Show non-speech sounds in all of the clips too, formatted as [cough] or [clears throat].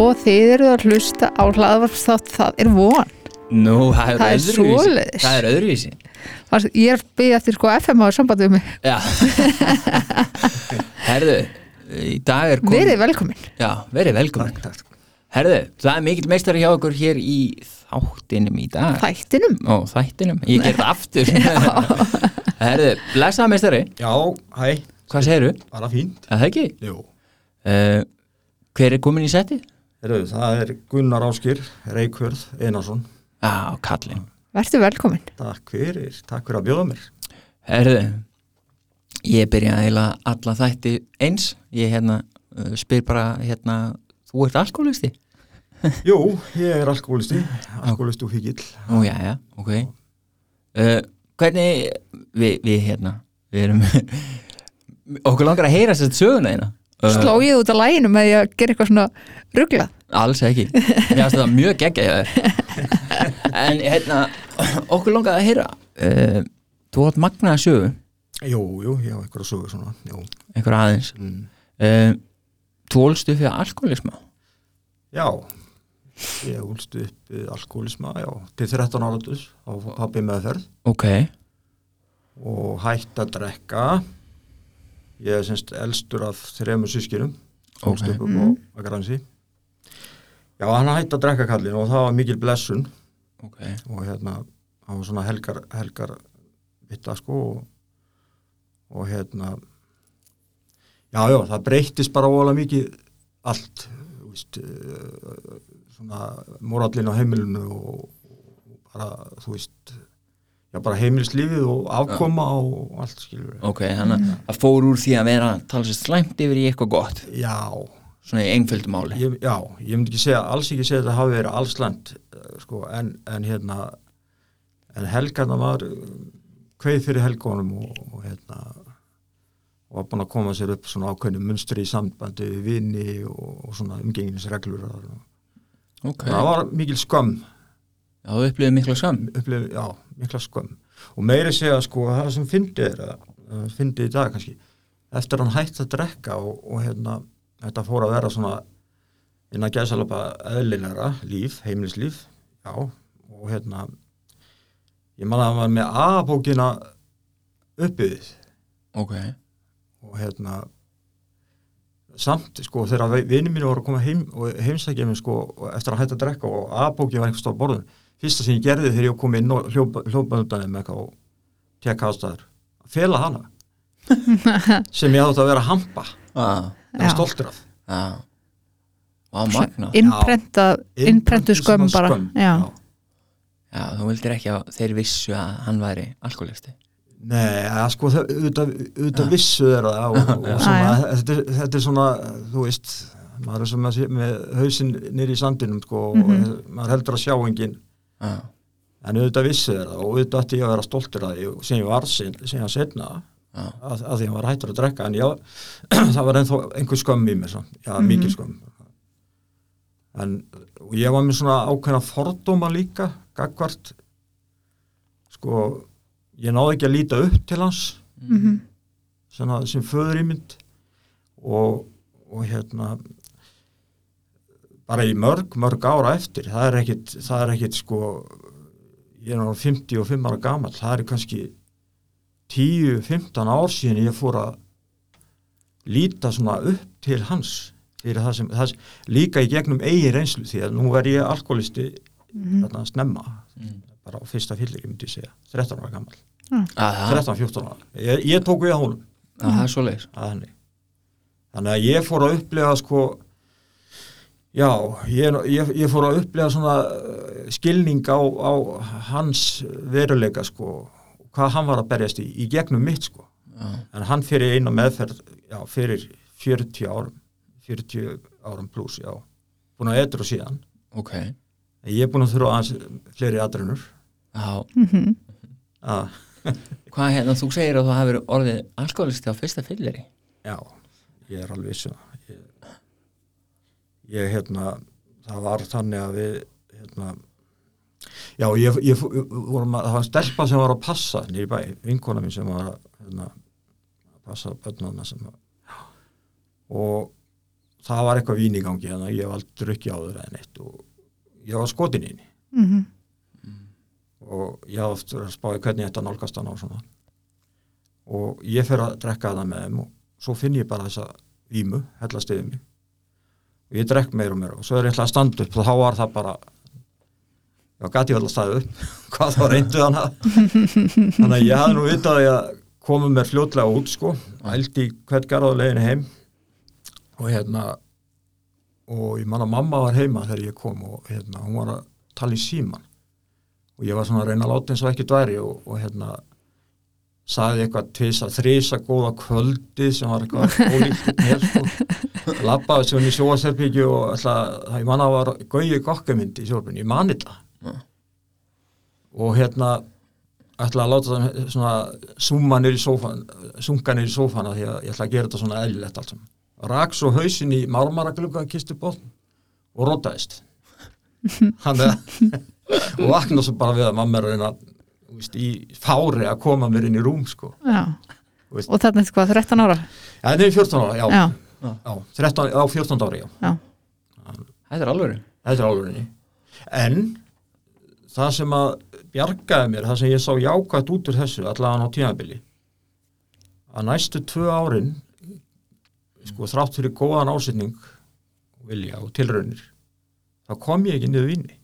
og þið eru að hlusta á hlaðvarpsþátt það er von Nú, það er, Það er öðruvísi. svoleiðis. Það er öðruvísi Varst- ég er byggð eftir sko FM á sambandi um mig Já [laughs] Herðu, í dag er komin verið velkomin Já, verið velkomin Takk, takk. Herðu, það er mikill meistari hjá okkur hér í þáttinum í dag þættinum Ó, þættinum, ég ger það aftur [laughs] [laughs] Herðu, blessaða meistari Já, hæ, Hvað segirðu? bara fínt. Er það ekki? Jú. Uh, hver er komin í settið? Heyrðu, það er Gunnar Áskir, Reykjörð, Einarsson. Já, kallinn verður velkomin Takk fyrir, takk fyrir að bjóða mér. Herðu, ég byrja að eila alla þætti eins Ég hérna uh, spyr bara hérna Þú ert alkoholisti? [laughs] Jú, ég er alkoholisti, alkoholisti og fíkil. Ó, já, já, ok uh, Hvernig við, við hérna Við erum [laughs] Okkur langar að heyra sér söguna hérna uh, sló ég út á læginu með því að gera eitthvað svona ruglað Alls ekki Mér finnst þetta mjög geggja hjá þér En hérna Okkur langar að heyra uh, Þú átt magnaða sögu Jú, jú, ég hef eitthvað að sögu svona, jú. Einhver aðeins Mm. uh, Þú ólstu fyrir alkoholisma Já, ég úlst upp við alkoholisma, já, til 13 áratus á pappi meðferð Ok og hætt að drekka. Ég er semst elstur af þremur sískirum, ólst Ok. upp upp á Akransi. Já, hann hætti að drekka kallin og það var mikil blessun. Ok. Og hérna hann var svona helgar, helgar vitta sko og, og hérna já, já, það breyttist bara óalega mikið allt veist, uh, svona morallin á heimilinu og, og bara, þú veist já, bara heimilislífið og afkoma og allt skilur Ok, þannig að það fór úr því að vera talsist slæmt yfir í eitthvað gott. Já, Svona í einföldu máli. Ég, já, ég myndi ekki segja alls ekki segja að þetta hafi verið allsland sko, en, en hérna en helgarna var kveið fyrir helgónum og, og hérna og var búin að koma sér upp svona ákveðinu munstri í sambandi við vini og, og svona umgenginisreglur og Ok. Það var mikil skömm. Já, þú upplifið mikla sam upplif, já, mikla skömm. Og meiri segja sko það sem fyndi er að fyndi í dag kannski eftir að hann hætti að drekka og, og hérna þetta fór að vera svona inn að gæsalapa eðlilegra líf, heimilislíf já, og hérna ég man að hann var með A-bókina uppið Ok. Og hérna samt sko þegar vinið mínu voru að koma heim og heimsækja mig sko og eftir að hætta að drekka og A-bóki var einhvers stóð á borðun fyrsta sem ég gerði þegar ég kom inn og hljópaðundaði með eitthvað og tekka aðstæður að fela hana. [laughs] Sem ég átti að vera að hampa. Ah, vera Já. stoltur af. Innprentu skömm bara. já. Já, þú vildir ekki að þeir vissu að hann væri alkoholisti Nei, ja, sko, það- auðvitað, vissu þeir það og, og svona, þetta, er- þetta er svona, þú veist, maður er sem að sé með hausinn nýri í sandinum, sko, Mhm. og maður heldur að sjá enginn, Já, en auðvitað vissu þeir það og auðvitað ætti ég að vera stoltur að því sem ég var ég setna að, að því hann var hættur að drekka, en já, [clears throat] það var ennþá einhver skömm í mér, já, mikil skömm. En ég var með svona ákveðna fordóma líka, gagvart, sko, ég náði ekki að líta upp til hans, Mhm. svona, sem föður ímynd og, og hérna bara í mörg, mörg ára eftir það er ekkit, það er ekkit sko ég er náttúrulega 55 ára gamall það er kannski 10-15 ár síðan ég fór að líta svona upp til hans fyrir það sem, það sem líka í gegnum eigi reynslu því að nú er ég alkoholisti þarna snemma Mm. bara á fyrsta fyllir, ég myndi segja 13 ára gamall, að það 13-14 ára. Ég, ég tók við á það er svoleiðis. Að þannig að ég fór að upplega sko já, ég, ég, ég fór að upplega svona uh, skilning á, á hans veruleika sko hvað hann var að berjast í, í gegnum mitt sko. Já, en hann fyrir eina meðferð já, fyrir 40 árum 40 árum pluss, já. Búin að eitra síðan. Ok. En ég er búin að þurfa aðeins fleiri aðrunur Já, Mhm. að, [laughs] hvað hérna, þú segir að þú hafi verið orðið alkoholisti á fyrsta fyllir já, ég er alveg vissu ég, ég hérna það var þannig að við hérna já, ég, ég, vorum að, það var stelpa sem var að passa nýri bæ, vinkona mín sem var að hérna, að passa börnana sem að, og það var eitthvað vín í gangi hérna, ég var aldrei drukki áður en eitt og ég var skotin inn mm og ég hafði oft spáði hvernig þetta nálgast hann á svona. Og ég fer að drekka það með þeim og svo finn ég bara þessa vímu, hellast yfir mig og ég drekk meir og meir og svo er ég ætla að standa upp og þá var það bara já, gæti ég vel að staða upp. [laughs] Hvað þá reyndu hana? Þannig að ég hafði nú vitað að ég komu mér fljótlega út sko. Ældi hvert garðað leiðinu heim. Og hérna og ég man að mamma var heima þegar ég kom og hérna, hún var að tala í síman og ég var svona að reyna að láta eins og ekki dværi og, og hérna sagði eitthvað tvisa, þrisa góða kvöldi sem var eitthvað [laughs] ólíkt mér sko. Lappaði svo inn í sjóaserbyggju og alltaf, það ég manna var gauði gokkamind í sjórbyrni, ég mani þetta Já. og hérna ætla að láta það svona summa nýr í sófan sunga nýr í sófana því að ég ætla að gera þetta svona eðlilegt allt saman. Rak svo hausin í marmaraglugga kistu bótt og rótaðist hann [laughs] er og vakna svo bara við að mamma er að reyna þú veist, í fári að koma mér inn í rúm sko. Já. Og þarna er hvað, 13 ára? ja, það er 14 ára, já, Já. já. 13, á 14 ári, já. Þetta er alveg þetta er alveg en það sem að bjargaði mér, það sem ég sá jákvæmt út úr þessu allavega á tímabili að næstu tvö árin sko þrátt fyrir góðan ásetning vilja og tilraunir þá kom ég ekki niður vinni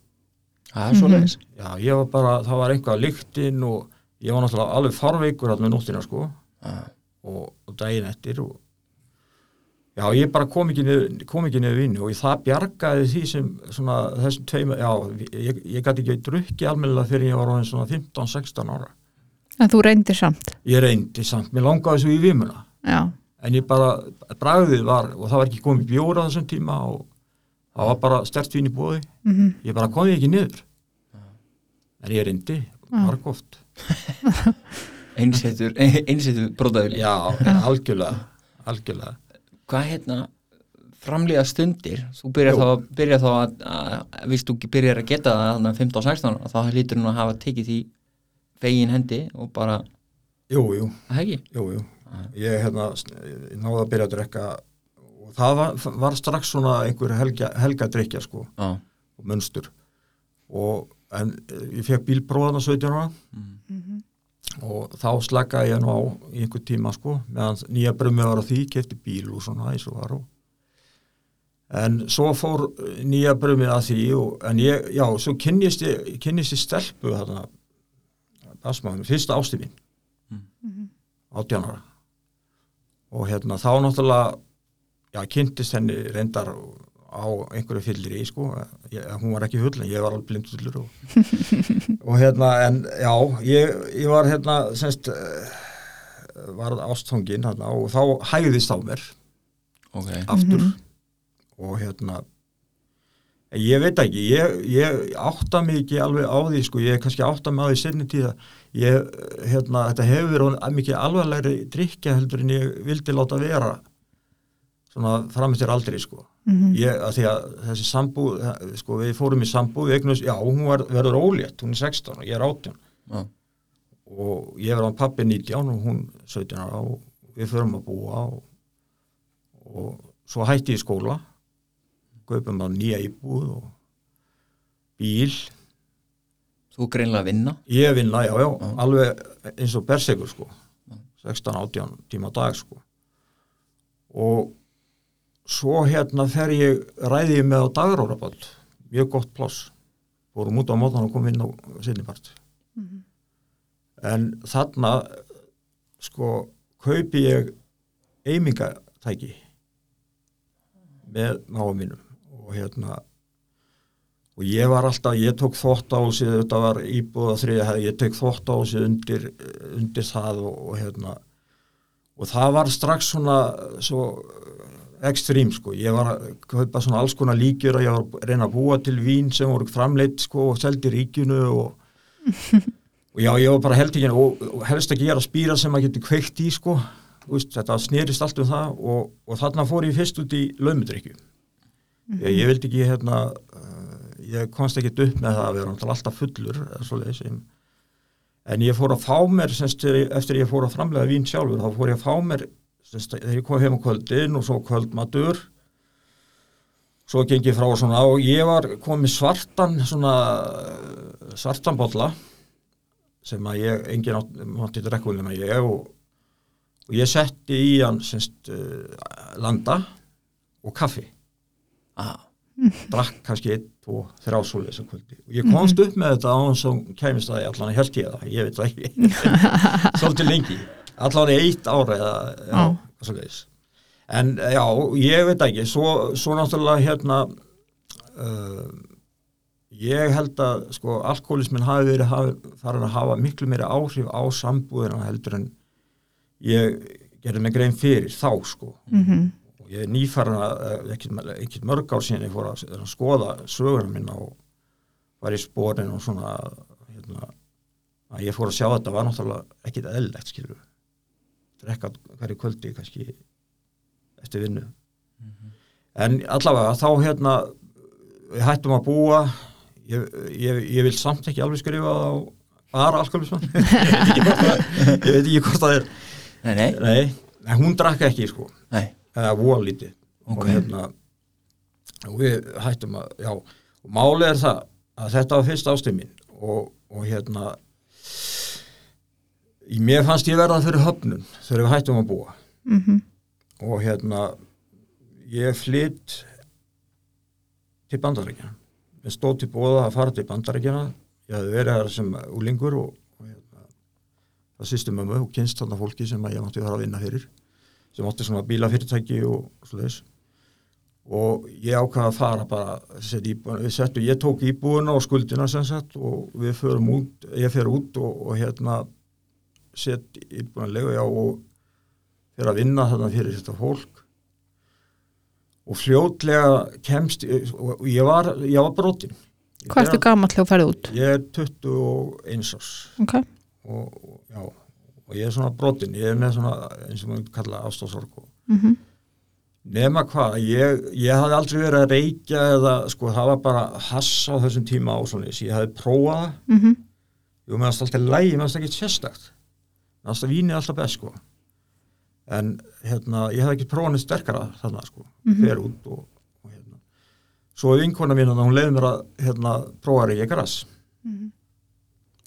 Það er svo leiðis já, ég var bara, það var einhvað lyktinn og ég var náttúrulega alveg farveikur allir nóttina sko. Og, og daginn eftir og já, ég bara kom ekki niður, kom ekki niður vinnu og það bjargaði því sem svona þessum tveim, já, ég, ég gæti ekki drukki almennilega fyrir ég var orðin svona 15-16 ára. En þú reyndir samt? Ég reyndi samt, mér langaði svo í vimuna Já. en ég bara, bragðið var og það var ekki komið bjóra þessum tíma og það var bara stert vín í bóði Mm ég bara komið ekki niður. En ég reyndi, margóft [laughs] Einsettur, einsettur brótaður já, algjörlega algjörlega Hvað hérna framlega stundir? Þú byrjar þá, að- byrjar þá að, að viðst þú byrjar að geta það þannig 15-16 ára, þá lítur hún að hafa tekið því fegin hendi og bara jú, jú, ekki? Jú, jú. Ég hérna, ég náði að byrja að drekka og það var, var strax svona einhver helga, helga drikja sko. Já, og munstur og en eh, ég fekk bílpróðana 17 ára og þá slakaði ég nú á í einhver tíma sko meðan nýja brummi var á því, kefti bíl og svona eins og var og en svo fór eh, nýja brummi að því og, en ég, já, svo kynnist ég kynnist ég stelpu þarna basmaðum, fyrsta ástífin Mm. 18 ára. Og hérna þá náttúrulega já, kynntist henni reyndar á einhverju fyllir í sko. Ég, hún var ekki full en ég var alveg blindfullur og, [laughs] og hérna en já, ég, ég var hérna semst var ástfangin hérna, og þá hægðist á mér ok. aftur. Og hérna ég veit ekki, ég, ég átta mig ekki alveg á því sko, ég kannski átta mig á því sinni tíða ég, hérna, þetta hefur verið mikið alvarlegri drikja heldur en ég vildi láta vera svona framstir aldrei sko. Mhm. ég, að því að þessi sambúð sko, við fórum í sambúð, við eignumst, já, hún var, verður ólétt, hún er 16 og ég er 18 Já. og ég verður á pappi 19 og hún 17 ára og við förum að búa og, og svo hætti ég í skóla kaupum að nýja íbúð og bíl. Þú greinlega að vinna? Ég vinna, já, já, Já. alveg eins og bersegur sko. 16-18 tíma á dag sko. Og svo hérna fer ég ræði ég með á dagróraball mjög gott pláss. Fórum út á mótan og kom inn á sinnipart en þarna sko kaupi ég eimingatæki með máum mínum. Og hérna og ég var alltaf, ég tók þvótt á sig þetta var íbúða þriða ég tók þvótt á sig undir, undir það og, og hérna. Og það var strax svona svo ekstrím sko, ég var að kaupa svona alls konar líkjur og ég var að reyna að búa til vín sem voru framleitt sko og seldi ríkinu og, [laughs] og já, ég var bara held ekki og, og helst ekki gera spýra sem maður getur kveikt í sko, veist, þetta snerist allt um það og, og þarna fór ég fyrst út í laumudrykju ég, ég vildi ekki hérna uh, ég komst ekki upp með það að vera alltaf fullur en- en ég fór að fá mér semst, eftir ég fór að framlega vín sjálfur þá fór ég að fá mér ég kom heim á kvöldin og svo kvöldmatur svo gengi frá svona og ég var komið svartan svona eh, svartan bolla sem að ég, engin átt, mátti drekka nema ég og, og ég setti í hann semst uh, landa og kaffi. Ah, drakk kannski einn, þrjá svoleiðis að kvöldi. Og ég komst upp með þetta á hann sem kæmist að ég allan að held ég það, ég veit það ekki. [laughs] Svolítið lengi, allan í eitt ára eða, já, Já. en já, ég veit ekki svo, svo náttúrulega hérna uh, ég held að sko alkoholismin hafi verið farin að hafa miklu meiri áhrif á sambúðina heldur en ég gerði mig grein fyrir þá sko Mhm. og ég er nýfærin að ekkert mörg ár síðan ég fór að, að skoða söguna minna og var í sporin og svona hérna, að ég fór að sjá að þetta var náttúrulega ekkit eðlilegt skilur drekka hverju kvöldi kannski eftir vinnu. En allavega þá hérna við hættum að búa. Ég, ég, ég vil samt ekki alveg skrifa á bara alkoholisman [laughs] ég veit ekki hvort það er. Nei, nei, nei, en hún drakk ekki sko. Nei. Eða voða lítið. Ok. og hérna og við hættum að, já. Málið er það að þetta var fyrst ástíð mín. Og, og hérna mér fannst ég verða fyrir höfnun þegar við hættum að búa. Mhm. og hérna ég flytt til bandarækjana ég stóð til bóða að fara til bandarækjana ég hafði verið þar sem úlingur og, og hérna, það sýstum mömmu og kynst þarna fólki sem ég mátti fara að vinna fyrir sem átti svona bílafyrirtæki og svoleiðis. Og ég ákvaða að fara bara við settum, ég tók íbúina og skuldina sem sagt og við förum út, ég fer út og, og hérna sett íbúina lega já og fyrir að vinna þarna fyrir þetta fólk. Og fljótlega kemst og ég var, ég var brotin. Hvað ertu gamall þegar þú ferði út? Ég er 21 árs. Ok, og, og, já, og ég er svona brotin, ég er með svona eins og maður kalla ástofsorg og mhm, nema hvað, ég, ég hafði aldrei verið að reykja eða sko það var bara hass á þessum tíma ásónis, ég hafði prófað það, mhm, ég meðast alltaf lægi, ég meðast ekki sérstakt, meðast að vínið alltaf best sko, en hérna, ég hafði ekki prófað neitt sterkara þarna sko, Mhm. fer út og, og hérna, svo er vinkona mín að hún leiði mér að hérna prófa reykja græs mhm.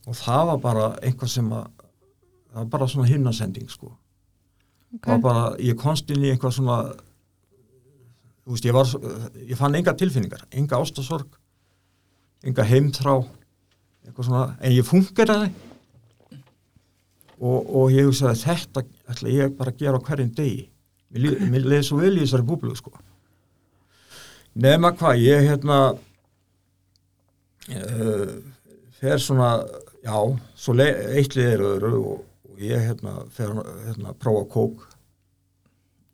og það var bara einhvað sem að það var bara svona himnasending sko ok. það var bara, ég komst inn í eitthvað svona þú veist, ég var ég fann enga tilfinningar, enga ástasorg enga heimþrá eitthvað svona, en ég fungeraði og, og ég hugsaði þetta ætla ég bara að gera á hverjum degi. Mér leiði svo vel í þessari búblu sko. Nema hvað, ég hérna uh, fer svona já, svo eitt liðir öðru og, og ég hérna fer hérna að prófa kók.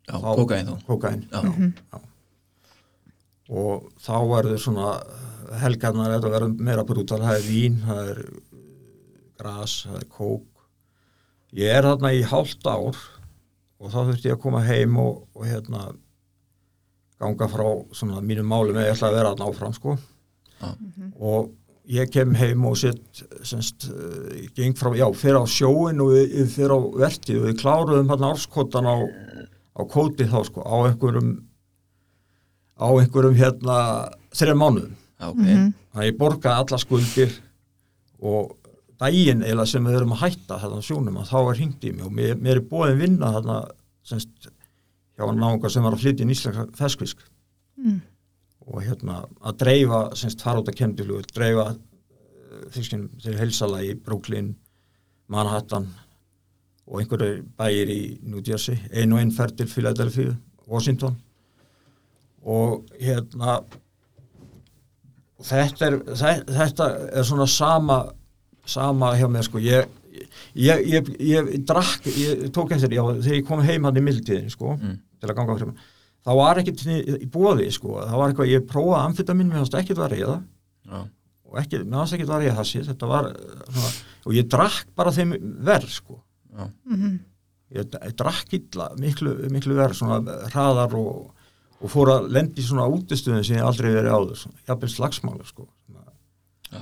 Já, Þá- kókain þú kókain Já. já. og þá verður svona helgarnar þetta verður meira brútal, það er vín það er gras, það er kók ég er þarna í hálft ár og þá þurfti ég að koma heim og, og hérna ganga frá svona mínum málum eða ég ætla að vera þarna áfram sko Já. og ég kem heim og sitt semst, uh, geng frá, já, fyrir á sjóin og við, við fyrir á vertið og við kláruðum hérna árskotan á, á kóti þá sko, á einhverjum á einhverjum hérna þreja mánuðum Já, ok, Mhm. þannig að ég borgaði alla skuldir og daginn eða sem við erum að hætta þarna sjónum að þá er hringt í mig og mér, mér er búið vinna þarna semst hjá náunga sem var að flytja inn íslenska feskvisk Mm. og hérna að dreifa semst að kemdilu dreifa uh, fiskinum til heilsala í Brooklyn Manhattan og einhverju bæir í New Jersey ein og einn ferð til Philadelphia Washington og hérna þetta er þe- þetta er svona sama sama hjá mér sko. Ég ég, ég, ég drakk ég tók eftir, já, þegar ég kom heim hann í mildtíðin sko, Mm. til að ganga á krema þá var ekkert í í boði sko. Það var eitthvað, ég prófaði amfetamin mér fannst ekkert var það. Já, og ekki, mér fannst ekkert var það sér þetta var, svona, og ég drakk bara þeim verð sko. Já, Mhm. ég, ég drakk illa, miklu, miklu verð svona hraðar og, og fór að lendi í svona útistöðum sem ég aldrei verið áður, svona, jafnvel slagsmála sko svona, já,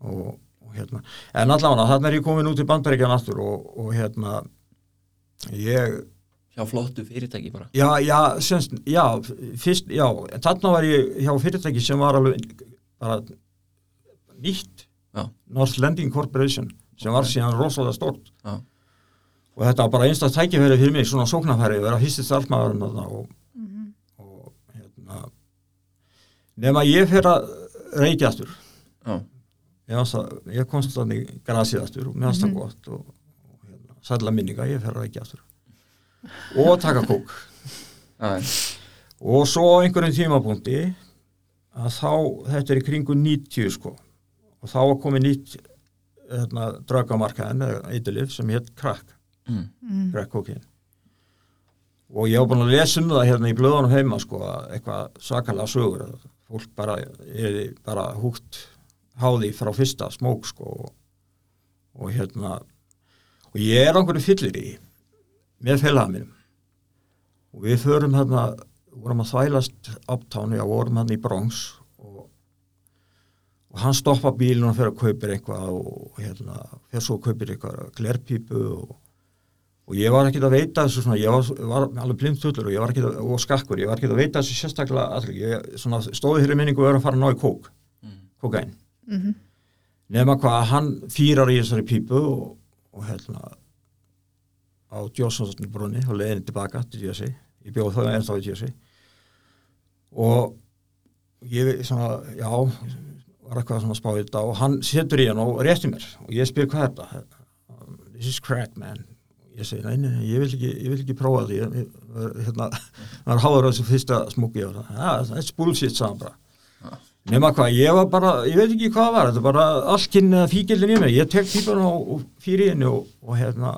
og, og hérna, en allavega þarna er ég komin út í bandaríkjan aftur og, og hérna ég hjá flottu fyrirtæki bara Já, já, semst, já, fyrst, já, þarna var ég hjá fyrirtæki sem var alveg bara nýtt, Já. North Landing Corporation, sem var Ok. síðan rosalega stort. Já. Og þetta var bara einstast tækifæri fyrir mig, svona sóknarfæri, vera fyrsti starfmaðurinn þarna og, og hérna, nema ég fyrir að reykja aftur. Já, Ég, komst þannig grasið aftur og mér varst það gott og, og hérna, sætla minninga, ég að reykja aftur. Og taka kók. og svo á einhverjum tímapunkti að þá, þetta er í kringu 90 sko og þá var komið nýtt hérna, draugamarkaðin eða eitthilif sem hétt crack, mm. crack kokain og ég var búin að lesa um það hérna í blöðunum heima sko að eitthvað svakalega sögur að fólk bara er bara húgt háði frá fyrsta smók sko og, og hérna og ég er einhverju fyllir í með félaga mínum. Og við förum hérna vorum að þvælast uptown, já, vorum hann í Bronx og, og hann stoppa bílun og fyrir að kaupir eitthvað og, og hérna, fyrir svo kaupir eitthvað glerpípu og, og ég var ekkit að veita þessu svona, ég var, var alveg blindfullur og ég var ekkit að, og skakkur, ég var ekkit að veita þessu sérstaklega allir, ég stóði hér í minningu og er að fara að ná í kók, Mm. kókain Mhm. nema hvað hann fýrar í þessari pípu og, og hérna á Jónsson brunni og leiðin tilbaka til Jössi ég bjóð það ennþá í Jössi og ég svona, já var eitthvað svona spáðið þetta og hann setur í hann og rétti mér. Og ég spyr hvað er þetta? This is crack man. Ég segi, nei, ég vil ekki, ég vil ekki prófa því. Ég, hérna, [laughs] það er háður þessu fyrsta smúki og það, ja, that's bullshit sagði hann bara nema hvað, ég var bara, ég veit ekki hvað það var þetta er bara allt kynni að fíkildin í mig ég tek típan og, og fyrir henni og, og hérna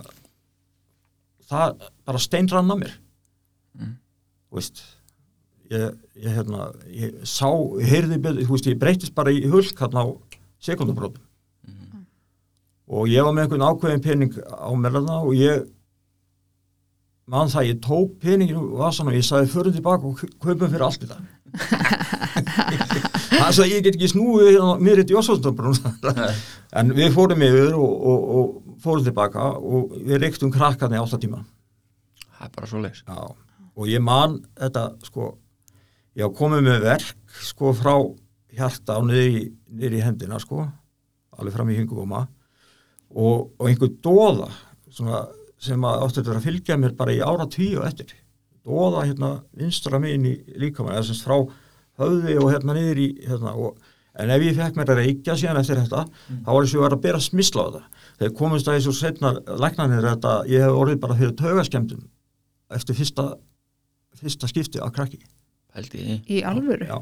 það bara steinrann að mér Mm. veist ég, ég hérna ég sá, heyrði þú veist, ég breytist bara í hulk hérna á sekundabrótum Mm. og ég var með einhvern ákveðin pening á mér þarna og ég mann það, ég tók peningin og var svona, ég sagði förum tilbaka og kaupum fyrir allt þetta það [laughs] svo að ég get ekki snúið hérna mér eitt í Ósvöldsdómbrún en við fórum yfir og, og, og fórum tilbaka og við reyktum krakkarni átta tíma. Það er bara svo leis Já, og ég man þetta sko, ég á komið með verk sko frá hjarta og niður í, hendina sko alveg fram í hingugóma og, og einhver dóða svona, sem að áttu þetta að fylgja mér bara í ára tíu eftir. Dóða hérna vinstra megin í líkamann eða semst frá höfði og hérna niður í hérna og En ef ég fekk mér að reykja síðan eftir þetta, þá var þess að ég var að bera smisla á það. Þegar komist að þessu setna læknanir þetta, ég hef orðið bara fyrir taugaskemdum eftir fyrsta, fyrsta skipti af krakki. pældi í alvöru? Já,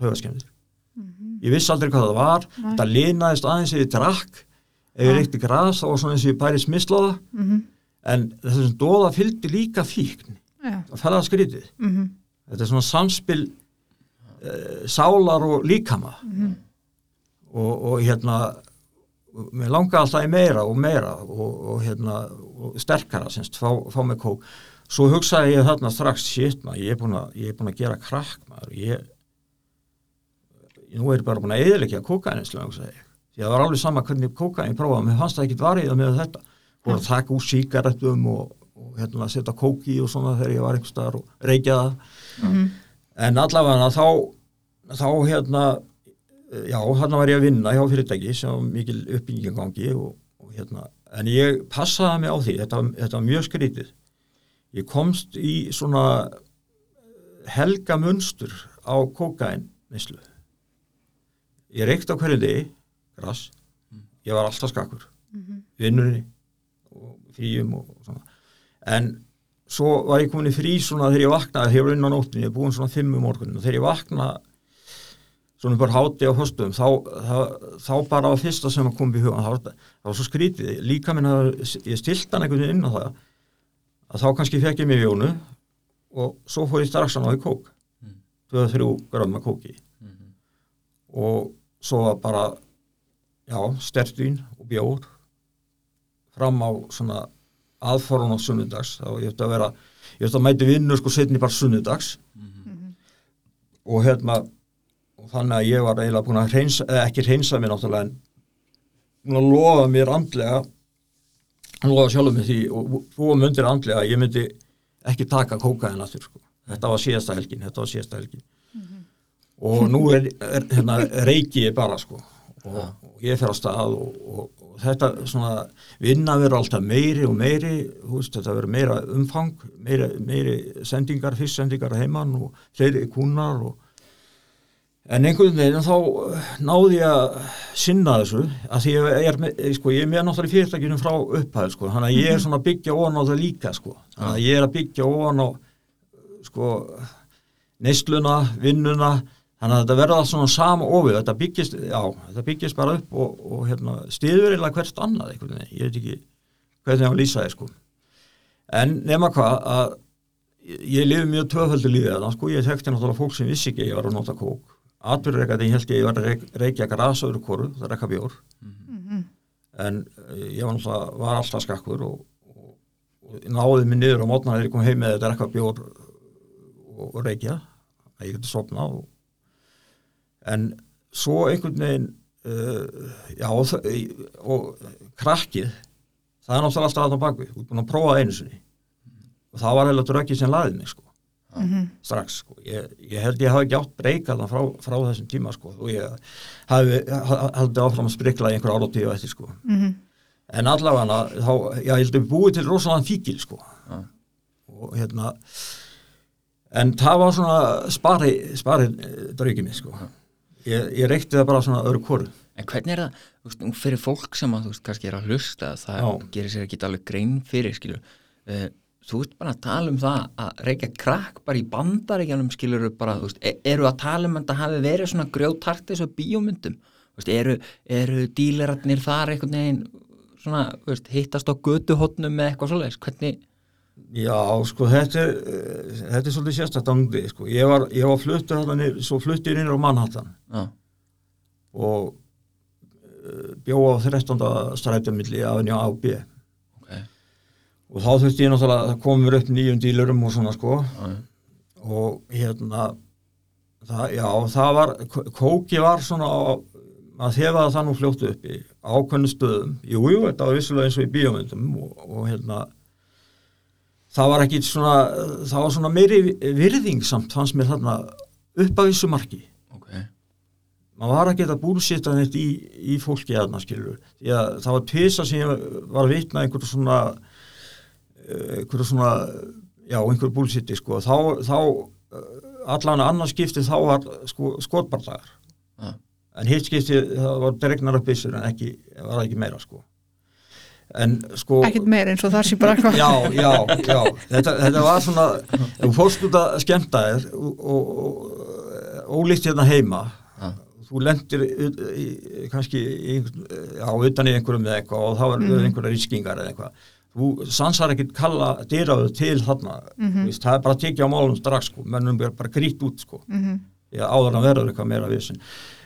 taugaskemdir. Ég vissi aldrei hvað það var, Nei. það linaðist aðeins ef ég drakk, ef ég reykti gras, þá var svona eins og ég bæri smisla á það, Mhm. en þessum dóða fylgdi líka fíkn, það fæði að skrítið. Mhm. Þetta er svona samspil uh, sálar og líkama. Og, og hérna og mér langaði alltaf í meira og meira og, og hérna og sterkara semst, fá, fá mig kók. Svo hugsaði ég þarna strax shit maður, ég er búin að, ég er búin að gera krakk maður, ég nú er bara búin að eðilegja kókaininslu því að það var alveg sama hvernig kókain prófaði, mér fannst það ekkit varið með þetta, voru að taka úr síkaretum og, og hérna setja kóki og svona þegar ég var einhvers staðar og reykja það Mhm. en allavega þá þá hérna já, þarna var ég að vinna hjá fyrirtæki sem mikil uppbygging í gangi og, og hérna, en ég passaði mig á því þetta, þetta var mjög skrítið. Ég komst í svona helga munstur á kókain neyslu ég reykti á hverju degi gras, ég var alltaf skakkur vinnunni og fríum og svona. En svo var ég komin í frí svona þegar ég vaknaði, þegar ég var inn á nóttinni, ég er búin svona fimm um morgunin og þegar ég vakna svona bara háti á hostum þá, þá, þá bara var fyrsta sem kom í hugan, var, það var svo skrítið líka minn að ég stilt hann einhvern veginn inn á það að þá kannski fekk ég mig jónu og svo fór ég strax á í kók Mm. 2-3 gröma kóki Mhm. og svo var bara já, stertvín og bjór fram á svona aðforun á sunnudags. Þá ég ætti að vera, ég ætti að mæti vinnu sko setni bara sunnudags. Mhm. og hérna og þannig að ég var eiginlega búin að eða ekki reynsa mér náttúrulega en búin að lofa mér andlega lofa sjálfum með því og þú myndir andlega að ég myndi ekki taka kókaðin aftur sko. þetta var síðasta helgin þetta var síðasta helgin. Og nú er, er hérna, reiki ég bara sko. Og, og ég fer á stað og, og þetta svona vinna verður alltaf meiri og meiri veist, þetta verður meira umfang meiri, meiri sendingar, fyrst-sendingar heimann og fleiri kúnar og En einhvern veginn þá eh, náði ég að sinna þessu að því ég er með, sko, ég er með náttúrulega fyrirtækjunum frá upphæð sko, þannig að ég er svona að byggja ofan á það líka sko, þannig að ég er að byggja ofan á sko neysluna, vinnuna, þannig að þetta verða allt svona sama ofið, þetta byggist, já, þetta byggist bara upp og, og hérna, stiður eða hvert annað veginn, ég veit ekki hvernig ég á að lýsa það sko. En nema hvað að ég lifi mjög töföldu lífið þannig sko, ég þekkti náttúrulega fólk sem vissi ekki að ég var að nota kók. Atbyrðureikandi ég held ég var að reik, reykja grasa öðru koru, það rekka bjór. Mhm. en eh, ég var, náttúrulega- var alltaf skakkur og, og, og náði mig niður á mótna þegar ég kom heim með þetta rekka bjór og, að ég geti sopna og, en svo einhvern veginn uh, já og, og krakkið það er náttúrulega alltaf að það bakvið, þú er búin að prófa einu sinni og það var heila dröggið sem laðið mig sko Mhm. strax sko. ég, ég held ég hafi ekki átt breyka það frá, frá þessum tíma sko. og ég hafi haldið áfram að sprikla í einhver ára og tíu eftir sko. Mhm. en allavega þá, já, ég held að við búið til rosalega fíkil sko. Já. og hérna en það var svona spari spari draugið mig sko. Ég, ég reykti það bara svona öðru kóru En hvernig er það, þú veist, fyrir fólk sem að þú veist, kannski er að hlusta, það Já. gerir sér ekki alveg grein fyrir, skilur uh, þú veist bara að tala um það að reykja krakk bara í bandaríkjanum skilur bara, þú veist, e eru að tala um að það hafi verið svona grjótart þessu bíómyndum? Þú veist, eru, eru dílerarnir þar einhvern veginn svona, þú veist, hittast á götuhotnum með eitthvað svoleiðis, hvernig Já, sko, þetta er, eh, þetta er svolítið ángdi, sko. Ég var, var fluttur niður, svo fluttur inn á Manhattan. Já, og uh, bjóða á 13. strætumilli af henni á AB ok, og þá þurfti ég náttúrulega, það komur upp nýjum dílurum og svona, sko. Já, og hérna það, já, það var, kóki var svona á, að þefa það nú fljóttu upp í ákveðnu stöðum. Jú, jú, þetta var vissulega eins og í bíómyndum og, og hérna það var ekki svona það var svona meiri virðing samt fannst mér þarna upp að vissu marki. Ok. Maður var að geta búlsitta neitt í, í fólki aðna skilur því að það var tvisa sem ég var að vitna einhverju svona eh, einhverju svona já, einhverju búlsitti sko. Þá, þá eh, allan annars skipti þá var sko, skotbardagar. Já. en hitt skipti það var dregnar upp byssur en ekki, var ekki meira sko sko ekkert meir eins og það sé bara eitthvað já, já, já þetta, þetta var svona þú fórst út að skemmta þér og, og, og ólíkt hérna heima Já. þú lendir í, kannski í, já, utan í einhverjum eða eitthvað og þá er mm. einhverja rískingar eða eitthvað þú sansar ekkit kalla dyraðu til þarna, Mhm. Vist, það er bara að tekja á málum strax sko, mennum er bara grít út sko Mhm. já, áður að verður eitthvað meira vissin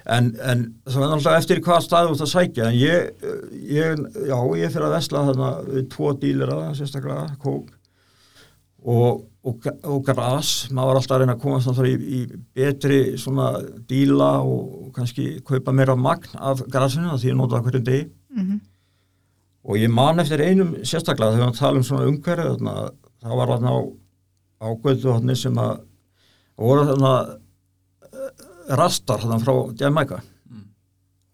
en, en það er alltaf eftir hvað stað þú ert að sækja. En ég, ég já, ég fyrir að vesla þarna tvo dílera, sérstaklega kók og, og, og gras. Maður var alltaf að reyna að komast í, í betri svona díla og kannski kaupa meira magn af grasinu því ég nota það hverjum degi. Mhm. og ég man eftir einum sérstaklega þegar við tala um svona umhverju það var þarna á, á götu þarna sem að voru þarna rastar þarna frá Jamaica Mm.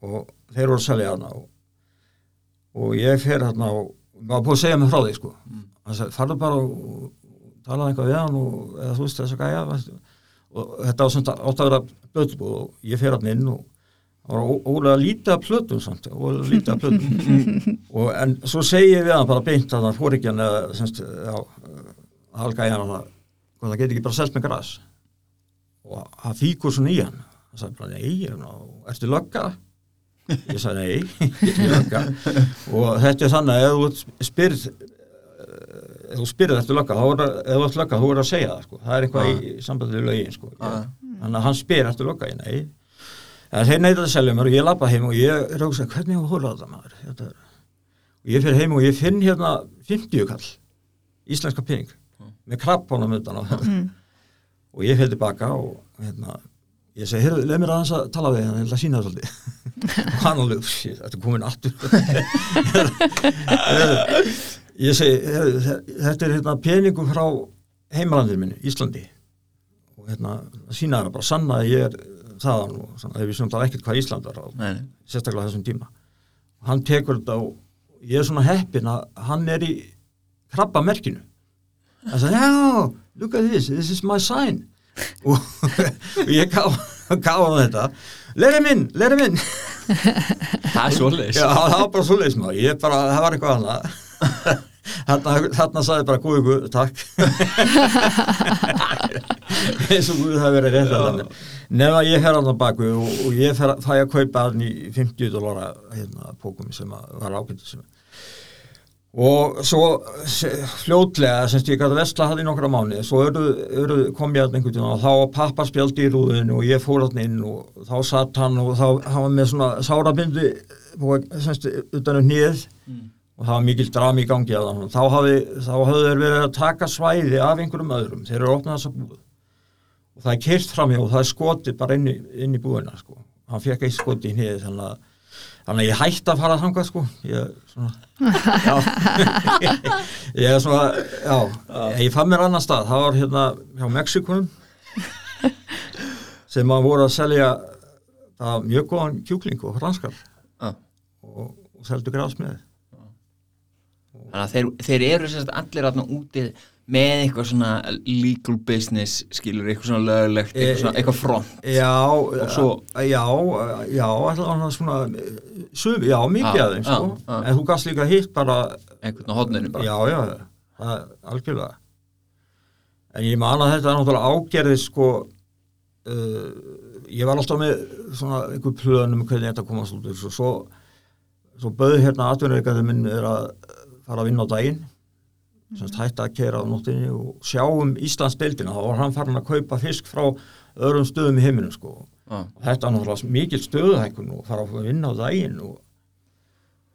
og þeir voru að selja þarna og, og ég fer þarna og maður búið að segja mig frá því sko. Mm. hann sagði farðu bara og, og talaði eitthvað við hann og eða þú veist þess að gæja og þetta átt að vera blöðbúð og ég fer hann inn og ó- ólega lítið af plötum samt, ólega lítið af plötum. [laughs] Og en svo segi ég við hann bara beint að hann fór ekki hann eða semst, já, halga í hann að það geti ekki bara selt með gras og hann fíkur svona í hann. Hann sagði bara nei, er ertu lögga? ég sagði nei, [laughs] ég er ekki lögga. Og þetta er þannig að ef þú spyrð eh, ef þú spyrð eftir lögga, þá er það ef þú ert lögga, þú er að segja það sko, það er eitthvað í sambandi við lögin sko, ég, þannig að hann spyr eftir lögga, ég nei. En þeir neyta að selja mér og ég lappa heim og ég er að hvernig hefur hórað þetta maður? Þetta og ég fyrir heim og ég finn hérna 50 kall íslenska pening með krabbónum utan á Mm. Og ég fyrir tilbaka og hérna ég segi, heyrðu, leið mér aðeins að tala við hann, ég ætla að sína það svolítið. Og [laughs] hann alveg, þetta er komin aftur? [laughs] Ég segi heyrðu, þe- þetta er hérna peningum frá heimalandir minni, Íslandi. Og hérna, sína er bara sanna að ég er þaðan og svona, ef við sem það ekkert hvað Ísland var á Nei, sérstaklega þessum tíma. Hann tekur þetta og ég er svona heppin að hann er í krabbamerkinu. Hann sagði, já, look at this this is my sign. Og, ég gaf hann þetta. Let him in, let him in. Það er já, það var bara svo leysma ég bara, það var eitthvað annað. Þarna, þarna sagði bara guði guð, takk. Eins og guð það verið rétt að þannig nefn að ég fer hann á baku og, og ég fæ að kaupa hann í 50 dólara hérna, pókum sem var ákveðið sem og svo se- fljótlega semst ég gæti vesla hann í nokkra mánu svo eru, eru, kom ég að einhvern veginn og þá var pappa spjaldi í rúðinu og ég fór hann inn og þá satt hann og þá hann var með svona sárabindi semst utan um hnið og það var mikil drama í gangi að hann þá hafði þeir verið að taka svæði af einhverjum öðrum, þeir eru að opna þessa búð. Og það er keirt fram hjá og það er skotið bara inn í, inn í búðina sko. hann fekk eitt skotið í hnið þannig að, þannig að ég hætti að fara þangað sko. ég svona [laughs] ég er svona já, ég fann mér annar stað. Það var hérna hjá Mexikunum sem að voru að selja var mjög góðan kjúkling og franskar. Og, og seldu grásmið Þannig að þeir, þeir eru allir aðna úti með eitthvað svona legal business skilur, eitthvað svona löglegt eitthvað, svona, eitthvað front. Já, svo- já, já, allavega svona, sum, já, mikið þeim, sko, en þú gafst líka hitt bara, einhvern á hodninu bara. Já, já, það er algjörlega. En ég man að þetta er náttúrulega ágerðið, sko, uh, ég var alltaf með svona einhver plönum hvernig þetta komast út, og svo, svo bauð hérna atvinnureikandi minn er að fara að vinna á daginn, semst hætta að kera á nóttinni og sjá um Íslands deildina, þá var hann farin að kaupa fisk frá öðrum stöðum í heiminum, sko, og þetta var náttúrulega mikil stöðuhækkun og fara að vinna á daginn og,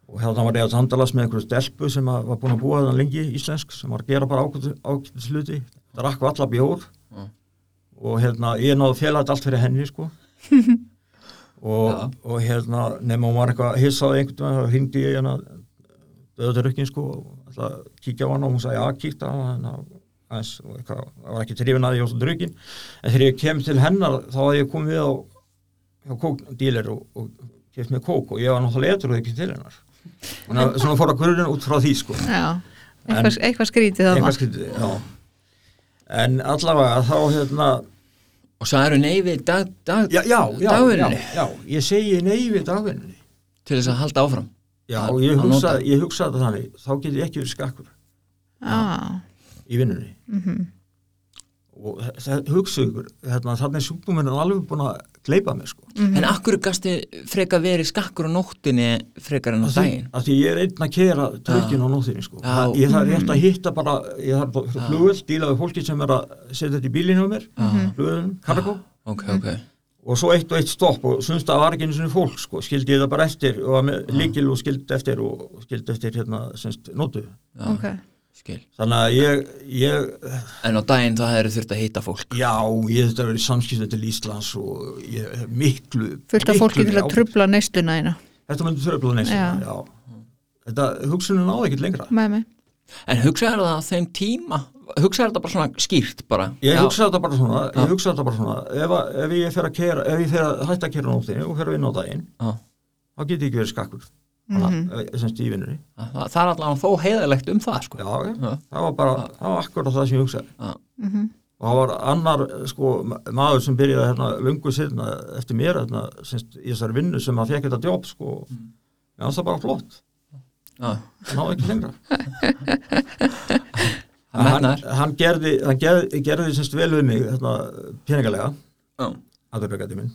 og hérna var ég að samtalast með einhverju stelpu sem var búin að búa þannig lengi íslensk sem var að gera bara ákveðs hluti. Það rakk alla bjór. Já. og hérna ég náðu félagat allt fyrir henni sko. [laughs] Og, Já. og hérna nema hún var eitthvað hissaði einhvern veginn þá hringdi ég hérna döðurökkin sko og að kíkja á hana og hún sagði já kíkta á og eitthvað, það var ekki trefin að ég á drukkin en þegar ég kem til hennar þá hafði ég komið við á hjá kókdíler og, og keft með kók og ég var náttúrulega etur og ekki til hennar. Að svona fór að grunin út frá því sko. Já, eitthvað, eitthvað skrítið eitthvað skrítið, já. En allavega þá hérna og sagður nei við dag, dag, já, já, já, já, já, ég segi nei við dagvinnunni. Til þess að halda áfram já, Að- ég að hugsa, nota. ég hugsa þetta þannig þá get ég ekki verið skakkur. Já, í vinnunni. Mhm. og það hugsa ykkur hérna, þannig er sjúkdóminn alveg búin að gleipa mig sko. En akkur gasti frekar verið skakkur á nóttinni frekar en á daginn? að því ég er einn að kera trökkin á nóttinni sko. Já. ég þarf rétt að hitta bara ég þarf bara flugvöld, díla við fólki sem er að setja þetta í bílinn hjá mér flugvöldum, kargo ok, ok og svo eitt og eitt stopp og sumst að var ekki einu sinni fólk sko, skildi ég það bara eftir og var með líkil og skildi eftir og skildi eftir hérna semst nótu Já, ok. skil. þannig að ég, ég en á daginn þá hefur þurft að hitta fólk já, ég þetta verið samskipti til Íslands og ég hef miklu af miklu fólki til að trubla neistuna eina. þetta myndi tröfla neins Já. já. þetta hugsunin náði ekkert lengra Með mig. en hugsaður það á þeim tíma hugsaður þetta bara svona skýrt bara Ég Já. hugsa þetta bara svona, ég hugsa þetta bara svona ef, að- ef ég fer að kera, ef ég fer að hætta að kera á nóttinni og fer að vinna á daginn Já. þá get ég ekki verið skakkur mm semst í vinnunni það, það er allavega þó heiðalegt um það sko. já, já, Já. það var bara, það var akkurat það sem ég hugsaði Já. Mhm. og það var annar sko, ma- maður sem byrjaði hérna lungu sérna eftir mér hérna, semst, í þessari vinnu sem að fekk þetta jobb sko, mm. já, það var bara flott það náði ekki lengra [laughs] [laughs] hann, hann gerði, hann gerði, gerði semst vel við mig hérna, peningalega minn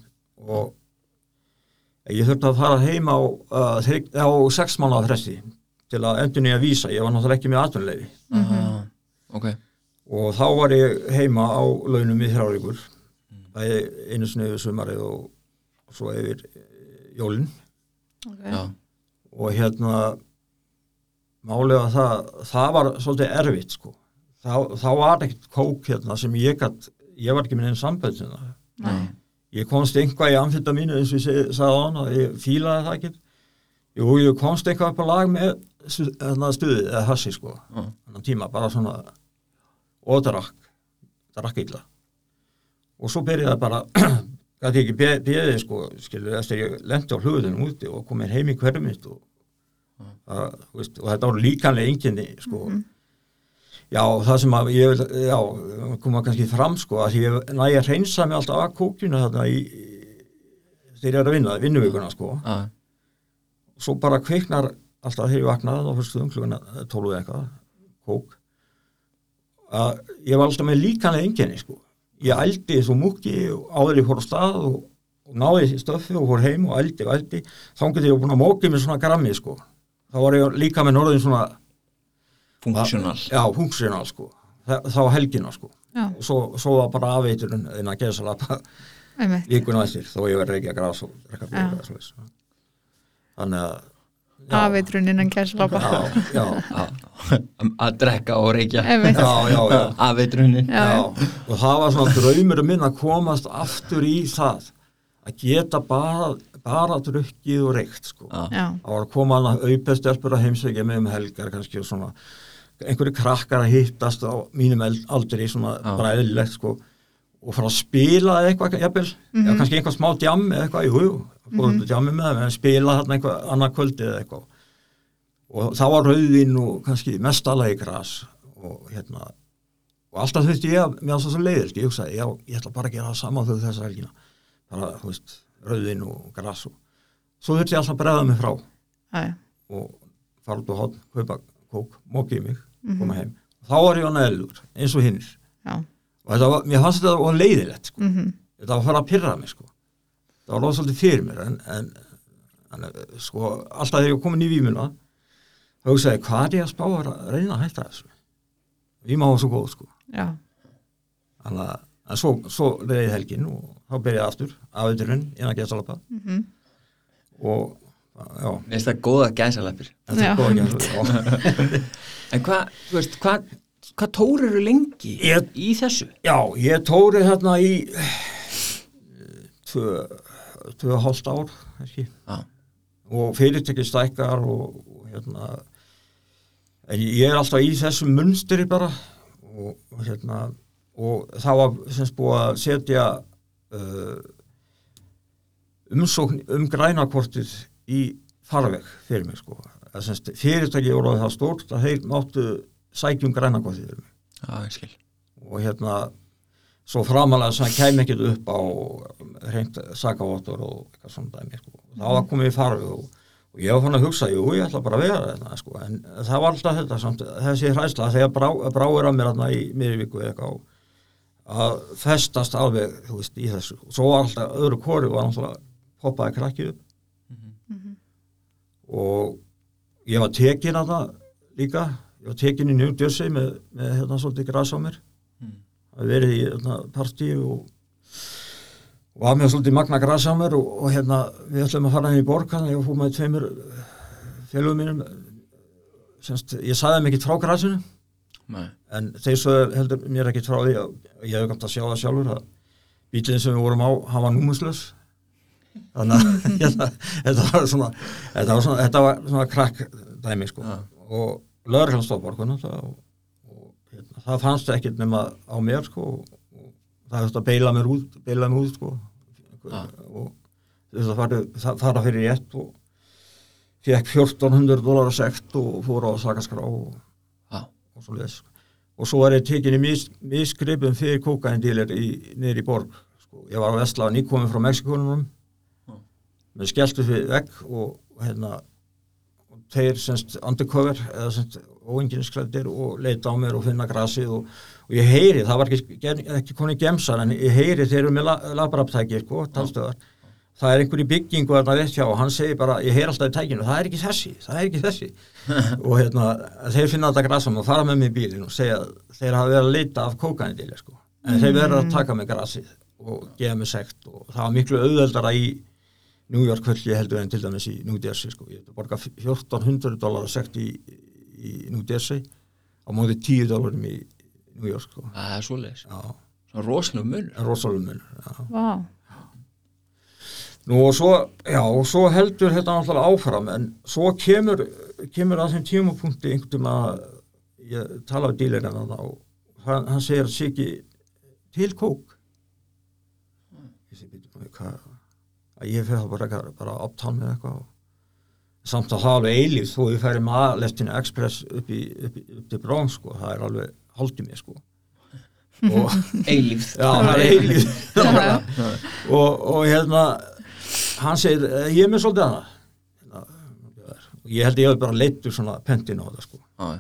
og ég þurfti að fara heim á, uh, þrygg- á sex mánuða fresti til að endur nýja vísa, ég var náttúrulega ekki með atvinnuleifi Já. ok. Og þá var ég heima á launum í þrjáríkur bæði einu yfir sumarið og, og svo yfir eh, jólin. Ok. Já. og hérna málega það, það var svolítið erfitt sko þá, þá var ekkert kók hérna sem ég gætt ég var ekki með einn Nei. ég komst einhvað í amfetamínu eins og ég sagði á hann og ég fílaði það ekki jú, ég komst einhvað upp á lag með stu- þarna stuðið eða hassi sko. Þannig tíma, bara svona og drakk, drakk illa. Og svo byrjaði bara [clears throat] gæti ekki beðið sko skilu, þess að ég lendi á hlugðunum úti og kom mér heim í hverju mitt og, að, þú veist, og þetta voru líkanlega enginni sko já, það sem að ég vil já, koma kannski fram sko að ég næ að reynsa mig alltaf að kókjuna þarna í þegar ég er að vinna, vinnuvíkuna sko Já, svo bara kveiknar alltaf þegar ég vaknaði á fyrstuðum klukkan 12 eða eitthvað, kók að ég var alltaf með líkanlega enginni sko. Ég ældi svo múki áður fór á stað og, og náði í stöffi og fór heim og ældi og ældi þá getur ég búin að mókið með svona grammi sko. Þá var ég líka með norðin svona funksjónal já, funksjónal sko. Þá helgina sko. Svo, svo var bara afveiturinn innan að salata einmitt. vikuna eftir þó ég verði ekki að bjóða eða svoleiðis. Þannig að já. Afeitrun innan kæslapa. Já, já, að drekka og reykja Einmitt. já, já, já. afveitrunin Já, Já, og það var svona draumur minn að komast aftur í það að geta bara, bara drukkið og reykt sko. Það var að koma að auðbestelpur að heimsækja með um helgar kannski og svona einhverju krakkar að hittast á mínum aldri svona Já. bara eðlilegt sko. Og fara að spila eða eitthvað jafnvel, eða kannski einhvað smá djam eða eitthvað, jú, mm -hmm. djammi með þeim en spila þarna eitthvað annað kvöldi eða eitthvað. Og það var rauðin og kannski mestalagi gras og hérna og alltaf þurfti ég að, mér var svo svo leiðilt ég hugsaði, já, ég ætla bara að gera það saman þau þessa helgina, bara, þú veist rauðin og gras og svo þurfti ég alltaf að bregða mig frá. Já. og fara út á hotn, kaupa kók, mókið mig, koma heim þá var ég á neðlur, eins og hinnir já. og þetta var, mér fannst þetta var leiðilegt sko. Mm þetta var að fara að pyrra mig sko. það var rosalega fyrir mér en, en, en sko, alltaf þegar ég komin í vímuna þá hugsaði, ég, hvað er ég að spá að reyna að hætta þessu víma var svo góð sko. þannig að en svo, svo leiði helgin og þá byrjaði aftur afveiturinn innan gesalapa Mm og já, Mér finnst það góða gæsaleppir þetta er góð ekki [laughs] En hvað, þú veist, hvað hvað tórir eru lengi Ég- í þessu? Já, ég tóri þarna í tvö, og hálft ár. Já, og fyrirtekki stækkar og, og hérna en ég er alltaf í þessum munstri bara. Og, og hérna og það var semst búið að setja uh, umsókn um grænakortið í farveg fyrir mig sko. Fyrirtæki voru það stórt að þeir máttu sækjum grænakortið fyrir mig. Já, ég skil. Og hérna svo framalega sem kem ekkert upp á reynd sakavottur og eitthvað svona dæmi sko. og það var komið í farfi og, og ég var fann að hugsa, jú, ég ætla bara að vera þetta sko. en það var alltaf þetta samt, þessi hræsla þegar brá, bráir að mér hérna í miðurvíku eitthvað að festast alveg, þú veist, í þessu. Og svo var alltaf öðru kori var náttúrulega poppaði krakkið upp og ég var tekin að það líka. Ég var tekin í Jersey með, með hérna svolítið græs á mér. Að verið í hérna, partí og, og að mér svolítið magna græs á mér og, og hérna við ætlum að fara inn í borg þannig að ég fór með tveimur félugum mínum. Semst, ég sagði þeim ekkert frá græsinu Nei, en þeir svo heldur mér ekkert frá því að ég hef gæmt að sjá það sjálfur að bílinn sem við vorum á, hann var númuslös þannig að [laughs] hérna, þetta var svona þetta var svona, þetta var svona krakk dæmi sko Já. og lögurhjálp stoppar og, og hérna, það fannst ekkert nema á mér sko og, og það hefði að beila mér út beila mér út sko Já. og þess að fara, fara fyrir rétt og fekk 1400 dólar sekt og fór á sakaskrá og já, og svo leis og svo er ég tekin í mis, misgripum fyrir kókaindílir niður í borg sko. ég var á Vestla nýkominn frá Mexikónunum Já. Með skelltu fyrir vegg og, hérna og þeir semst undercover eða semst óenginsklættir og leita á mér og finna grasið og, og ég heyri, það var ekki, ekki konið gemsar en ég heyri þeir eru með la, labraptæki sko, talstöðar það er einhver í byggingu þarna rétt hjá og hann segir bara, ég heyr alltaf í tækinu, það er ekki þessi, það er ekki þessi. [laughs] Og hérna, þeir finna þetta grasam og fara með mig í bílinn og segja að þeir hafa verið að leita af kókanindíli sko. en þeir verður að taka mig grasið og gefa mig sekt og það var miklu auðveldara í New York kvöldi heldur en til dæmis í New Jersey sko. ég borga 1400 dólar sekt í, í New Jersey á móti 10 dólarum í New York sko. það er já, Svona rosalega mun rosalum mun já. Vá, Nú og svo, já, og svo heldur þetta náttúrulega áfram en svo kemur, kemur að þeim tímapunkti einhvern veginn að ég tala við dílirinn að það og hann, hann segir að ekki til kók ég segi, hvað að ég fyrir það bara, bara áptann með eitthvað og samt að er alveg eilíf þó ég færi með aðlestinu Express upp, í, upp, upp til Brón sko, það er alveg haldið mér sko. Og [laughs] eilífð Já, það er eilíð [laughs] og, og hérna hann segir, "Eh, ég er með svolítið hana Hérna, ég held ég hef bara leittur svona pentin á það sko. Já,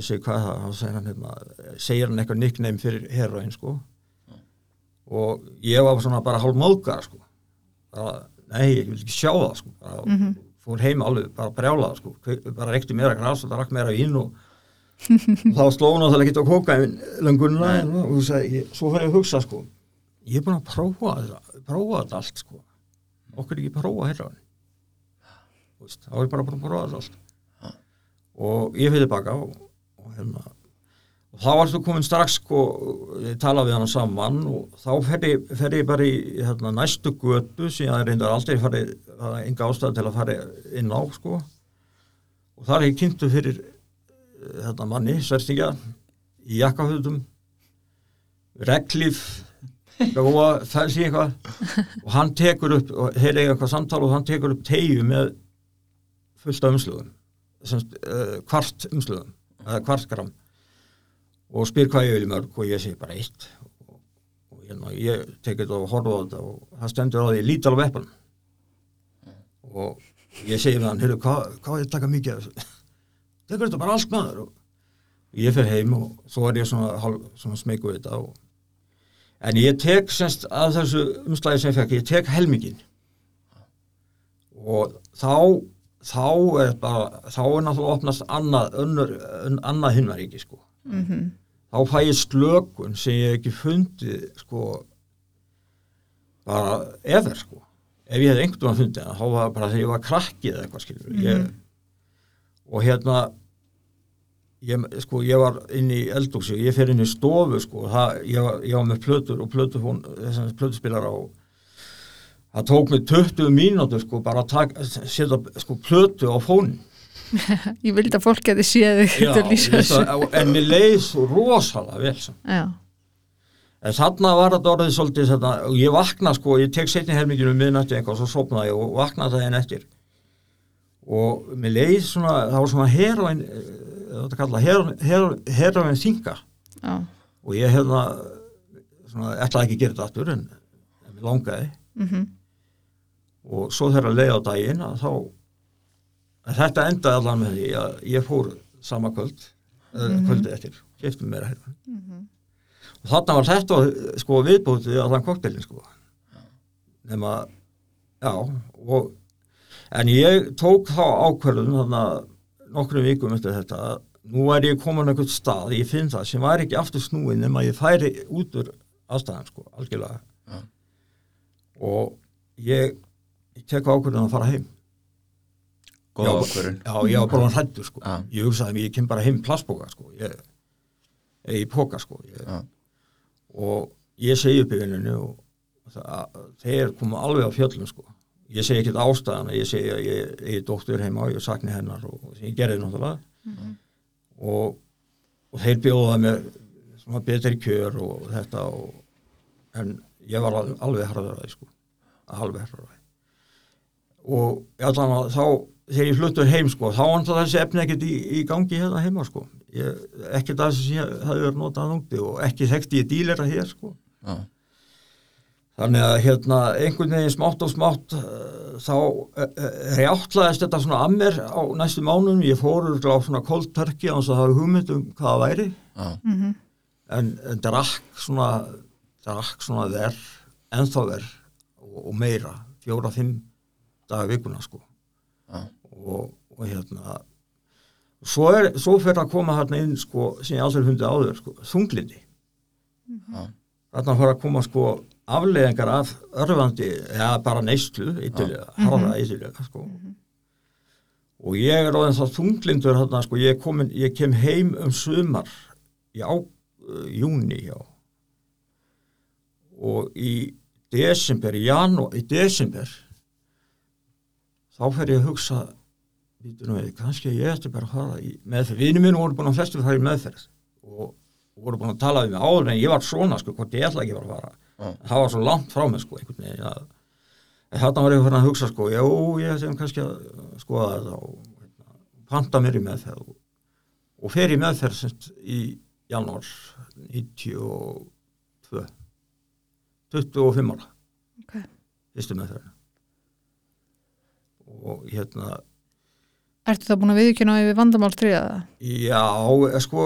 ég segi hvað það, hann segir hann hérna segir hann eitthvað nickname fyrir heroin sko. Og ég var svona bara hálf móðgar sko bara, nei, ég vil ekki sjá það sko. Bara, fór heim alveg, bara brjálað sko. Bara reykti meira græs og það rakk meira vín og þá sló hún náttúrulega ekki á kóka löngunna og þú ég, svo fyrir ég að hugsa sko. Ég er búin að prófa þetta prófa þetta allt sko. Okkur ekki að prófa veist, þá er ég bara búin að prófa þetta allt. Og ég fyrir tilbaka og, og hérna og þá varstu komin strax sko ég tala við hann saman og þá fer ég, ég bara í hérna, næstu götu sem ég reyndar aldrei farið það er enga ástæð til að fara inn á sko. Og þar er ég kynntu fyrir eh, hérna manni, sverstingja í jakkafötum reglif góða, þessi eitthvað. [laughs] Og hann tekur upp, og þeir eiga eitthvað samtal og hann tekur upp tegju með fullt af umslugum semst, uh, kvart umslugum eða kvartgram og spyr hvað ég vil mörg og ég segi bara eitt og, og hérna, ég tekið þetta og horfa á þetta og það stendur á því lítal veppan og ég segi við hann, heyrðu, hvað, hvað er þetta taka mikið af þessu? [laughs] tekur þetta bara allt maður og ég fer heim og svo er ég svona, svona smeyku við þetta og En ég tek semst að þessu umslæði sem ég fekk, ég tek helmingin og þá þá er bara, þá er náttúrulega opnast annað, annað himnaríki sko. Mhm. Þá fæ ég slökun sem ég hef ekki fundið sko bara efer sko. Ef ég hef einhvern veginn fundið það, þá var það bara þegar ég var krakkið eða eitthvað skilur. Ég, og hérna ég, sko, ég var inn í eldúsi og ég fer inn í stofu sko, það, ég, var, ég var með plötur og plötufón, þessum plötuspilar á það tók mig 20 mínútur sko, bara að setja sko, plötu á fónin [laughs] Ég vildi að fólk geti séð [laughs] en mér leið svo rosalega vel. Já, en þarna var þetta orðið svolítið þetta, og ég vakna sko, ég tek setni helminginu um miðnætti eitthvað og svo sopnaði og vaknaði það einn eftir. Og mér leið svona, það var svona heroin þetta kalla heroin, heroin, þinga og ég hefða svona, ætlaði ekki að gera þetta aftur en, en mér langaði. Mhm, og svo þegar að leið á daginn að þá að þetta endaði allan með því að ég fór sama kvöld mm kvöldi eftir, kefti mér að hérna. Og þarna var þetta sko viðbútið allan koktelin sko. Nema já og en ég tók þá ákvörðun þarna nokkrum vikum eftir þetta að nú er ég komin einhvern stað, ég finn það sem var ekki aftur snúin nema ég færi út úr aðstæðan sko, algjörlega. Já. og ég, ég tek ákvörðun að fara heim góða Já, ákvörun Já, ég var bara hrættur sko. Já. Ég hugsaði mér, ég kem bara heim í plastbóka sko. Ég, í póka sko. Ég, Já. og ég segi upp í vinnunni og það, þeir koma alveg á fjöllum sko. Ég segi ekkert ástæðana, ég segi að ég ég er dóttur heima og ég sakni hennar og sem ég gerði náttúrulega og, og þeir bjóða mér svona betri kjör og þetta og, en ég var al- alveg harður að því sko. alveg harður að því og allan að þá þegar ég fluttur heim sko, þá var þessi efni ekkert í, í gangi hérna heima sko. ég, ekkert að þessi sem ég hafði verið notað núti og ekki þekkti ég dílera hér sko. Já. þannig að hérna einhvern veginn smátt og smátt uh, þá uh, rjáttlaðist þetta svona að mér á næstu mánum ég fór á svona cold turkey og það hafi hugmynd um hvað það væri Já. mhm, en, en drakk svona drakk svona verð ennþá verð og, og meira fjóra, fimm daga vikuna sko Já. Og, og hérna svo, er, svo fyrir að koma hérna inn sko, sem ég aldrei fundið áður sko, þunglindi Já. þarna fyrir að koma sko afleðingar af örfandi eða bara neyslu ytterlega, harða ytterlega sko. Og ég er óðin það þunglindur þarna sko, ég, komin, ég kem heim um sumar í á, uh, júni já. Og í desember, í janúar, í desember þá fer ég að hugsa við, kannski ég ætti bara að fara í meðferð, vinnu mínu voru búin að flestu fara í meðferð og, voru búin að tala við mig áður en ég var svona sko, hvort ég ætla ekki að fara. Já. það var svo langt frá mig sko einhvern veginn að þarna var ég farin að hugsa sko, já, ég ætti kannski að skoða þetta og hérna, panta mér í meðferð og, og fer í meðferð semst í janúar 92 25 ára. Ok. fyrstu meðferðina. Og hérna Ertu það búin að viðkjöna yfir vandamál þriða? já, eh, sko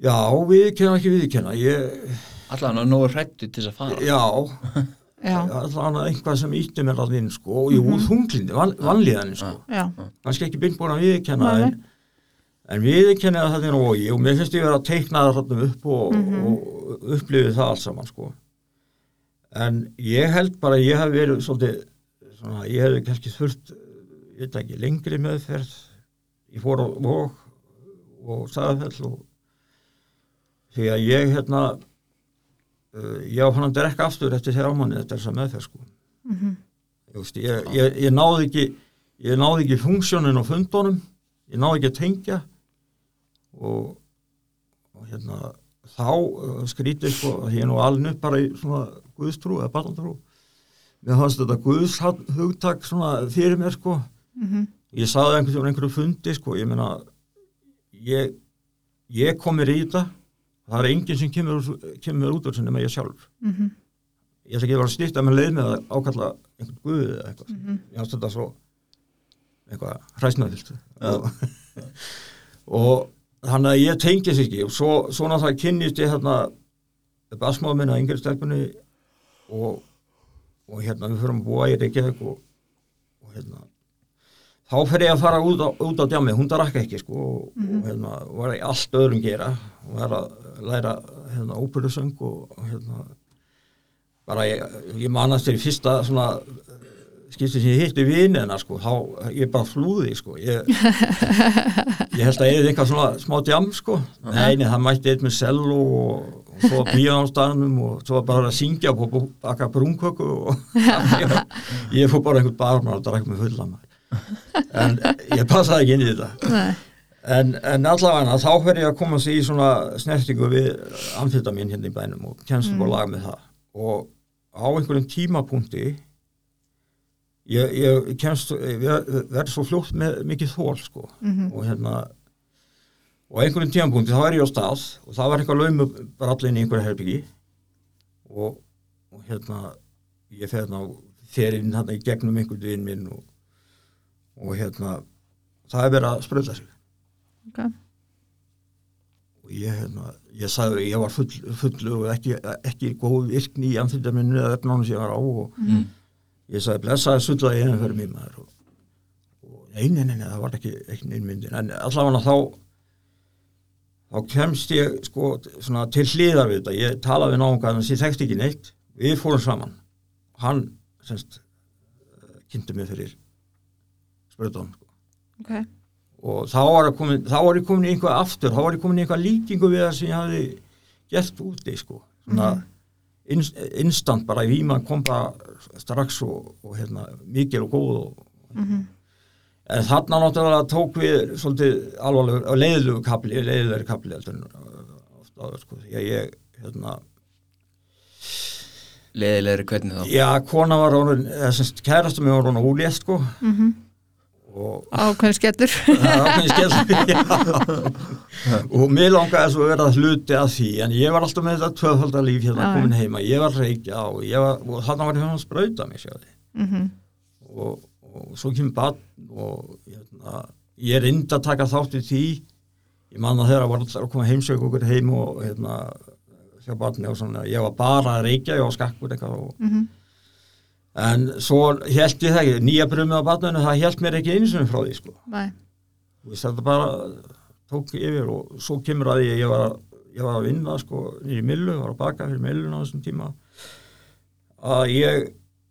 já, viðkenna ekki viðkenna ég, allan að nógu hrættu til þess að fara já, [laughs] Já, allan að einhvað sem ítti mér að inn sko, og jú, Mhm. þunglindi, van, vanlíðan sko. já, kannski ekki byggt búin að nei. en, en viðkenna það er nógi og mér finnst ég vera að teikna það þarna upp og, Mhm. og upplifið það allt saman sko. en ég held bara að ég hef verið svolítið svona, ég hef kannski þurft veit ekki, lengri meðferð. Ég fór á vók og staðafell og því að ég hérna uh, ég á hann að drekka aftur eftir þér ámanni þetta er þess að meðferð sko. Mhm, Ég veist, ég, ég, ég náði ekki ég náði ekki funksjónin á fundunum ég náði ekki að tengja og, og hérna þá uh, skrítið sko að ég er nú alveg bara í svona guðstrú eða barnatrú. Mér fannst þetta guðs hugtak svona fyrir mér sko mhm, ég saði einhvern veginn einhverju fundi sko ég meina ég, ég kom mér í þetta. Það er enginn sem kemur, kemur út úr sem nema ég sjálf mhm, ég ætla ekki að vera að stýta með leið með að ákalla einhvern guð eða eitthvað. Mhm, ég fannst þetta svo eitthvað hræsnafyllt Já. og, og þannig að ég tengi sér ekki. Og svo, svona það kynnist ég hérna basmáð minna yngri stelpunni og, og hérna við fyrir að búa í Reykjavík og, og hérna þá fer ég að fara út á, út á djami hún drakk ekki sko og, og hérna var í allt öðrum gera og var að læra hérna óperusöng og, hérna bara ég, ég manast til fyrsta svona skipti sem ég hitti vinina sko, þá ég bara flúði sko. Ég, [laughs] ég held að ég hefði eitthvað svona smá djam sko, nei, nei, það mætti eitt með cello og, og svo staðnum og svo bara að syngja og baka brúnköku og [laughs] [laughs] ég, fór bara einhvern barmar og drakk mig fulla maður en ég passaði ekki inn í þetta. Nei, En, en allavega þá fer ég að koma sér í svona snertingu við amfetamin hérna í bænum og kemst upp á lag með það. Og á einhverjum tímapunkti ég, ég kemst ég verð svo fljótt með mikið þól sko. Mhm, og hérna og einhverjum tímapunkti þá er ég á stað og það var eitthvað laumu brallin í einhverju herbyggi og, og hérna ég fer hérna fer inn hérna í gegnum einhvern vinn minn og, og hérna það er verið að spröða sig. Ok, og ég, hérna, ég sagði ég var full, fullu og ekki, ekki góð virkni í amfetaminu eða efnánum sem ég var á og Mm. ég sagði blessaði sullaði einu fyrir mér maður. Og, og nei, nei, nei, nei, það var ekki, ekki innmyndin en allavega þá þá kemst ég sko svona til hliðar við þetta, ég talaði við náungan sem ég þekkti ekki neitt, við fórum saman. Hann semst kynnti mig fyrir spröðum sko. Ok, og þá var, ég komin, þá var ég komin í einhvað aftur, þá var ég komin í einhvað líkingu við það sem ég hafði gert úti sko, svona inst, instant bara í víma kom bara strax og, og hérna, mikil og góð og, mhm, en þarna náttúrulega tók við svolítið alvarleg og leiðilegu kapli, leiðilegri kapli uh, oft áður sko, því að ég hérna, leðilegri hvernig þá? Já, kona var orðin, eða semst kærasta mig var orðin ólétt sko. Mhm, og ákveðin skellur, [laughs] er ákveðin skell já. og mér langaði svo að vera hluti að því en ég var alltaf með þetta tvöfaldalíf hérna komin heima, ég var reykja og, var, og þarna var ég hann að sprauta mig sjáði. mhm, og, og svo kemur bann og hérna, ég reyndi að taka þátt í því. Ég man að þeirra var alltaf að koma heimsög okkur heim og hérna hjá barni og svona, ég var bara að reykja ég var skakkur eitthvað og, mhm, en svo held ég það ekki, nýja brumið á barninu það held mér ekki eins og frá því sko. Veist, þetta bara tók yfir og svo kemur að því að ég var ég var að vinna sko nýri millu, var að baka fyrir millun á þessum tíma að ég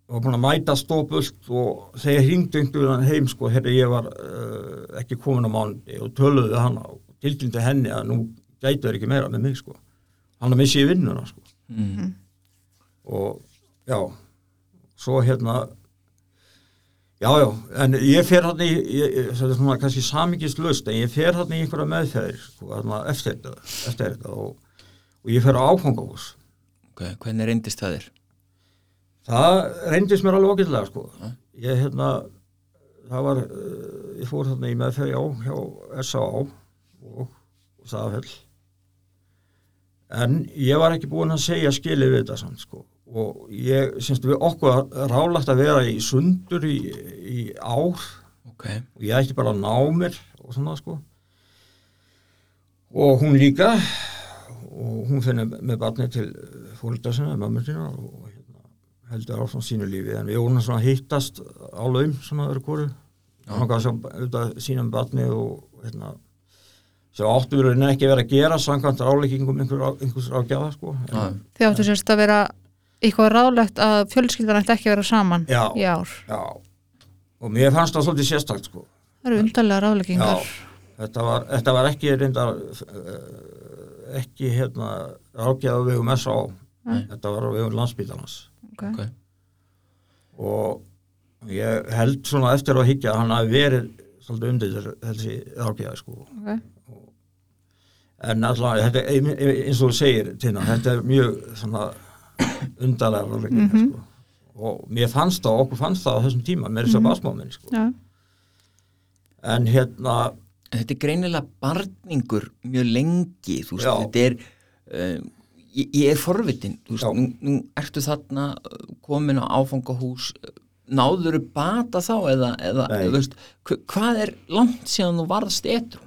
var búin að mæta stópult og þegar hringdu einhverjum heim sko, herri ég var uh, ekki komin á mánundi og töluðu við hana og tilkynnti henni að nú gætu þeir ekki meira með mig sko. Hann að missi í vinnuna sko. Mm. og já svo hérna Já, já, en ég fer hann í, ég, þetta er svona kannski samingist löst, en ég fer hann í einhverja meðferðir, sko, þarna eftir þetta, eftir þetta og, og ég fer á áfangahús. ok, hvernig reyndist það þér? Það reyndist mér alveg okkurlega, sko. Ja. Ég, hérna, það var, uh, ég fór þarna í meðferði á, hjá S.A.A. og, og Staðafell. En ég var ekki búinn að segja skilið við þetta samt, sko. Og ég, semst við okkur rálagt að vera í sundur í, í ár. Ok, og ég ætti bara að ná mér og svona sko. Og hún líka. Og hún finnir með barni til fólkda sinna, mömmu sinna og hérna, heldur áfram sínu lífi. En við vorum svona hittast á laum svona öðru kóru og hann gaf svo auðvitað sínum barni og hérna sem áttu verið ekki verið að gera samkvæmt ráleikingum einhver, einhvers ágjafa sko. Þið áttu sérst að vera eitthvað ráðlegt að fjölskyldan ætti ekki að vera saman Já. í ár. já og mér fannst það svolítið sérstakt sko Það eru undarlega ráðleggingar. Þetta var, þetta var ekki reyndar uh, ekki hérna rákjaðu vegum S.A. Nei. þetta var á vegum landsbítalans Ok. ok, og ég held svona eftir að higgja að hann hafi verið svolítið undir þessi rákjaðu sko ok. en alltaf, þetta, eins og þú segir Tina, þetta er mjög svona undarlega rákjaðu Mhm. sko og mér fannst það, okkur fannst það á þessum tíma með þess að Mhm. basmáminn sko Já. en hérna þetta er greinilega barningur mjög lengi, þú veist, Já. þetta er uh, ég, ég er forvitin, þú veist, nú, nú ertu þarna uh, komin á áfangahús náðuru bata þá eða, eða veist, hva- hvað er langt síðan þú varðst etru?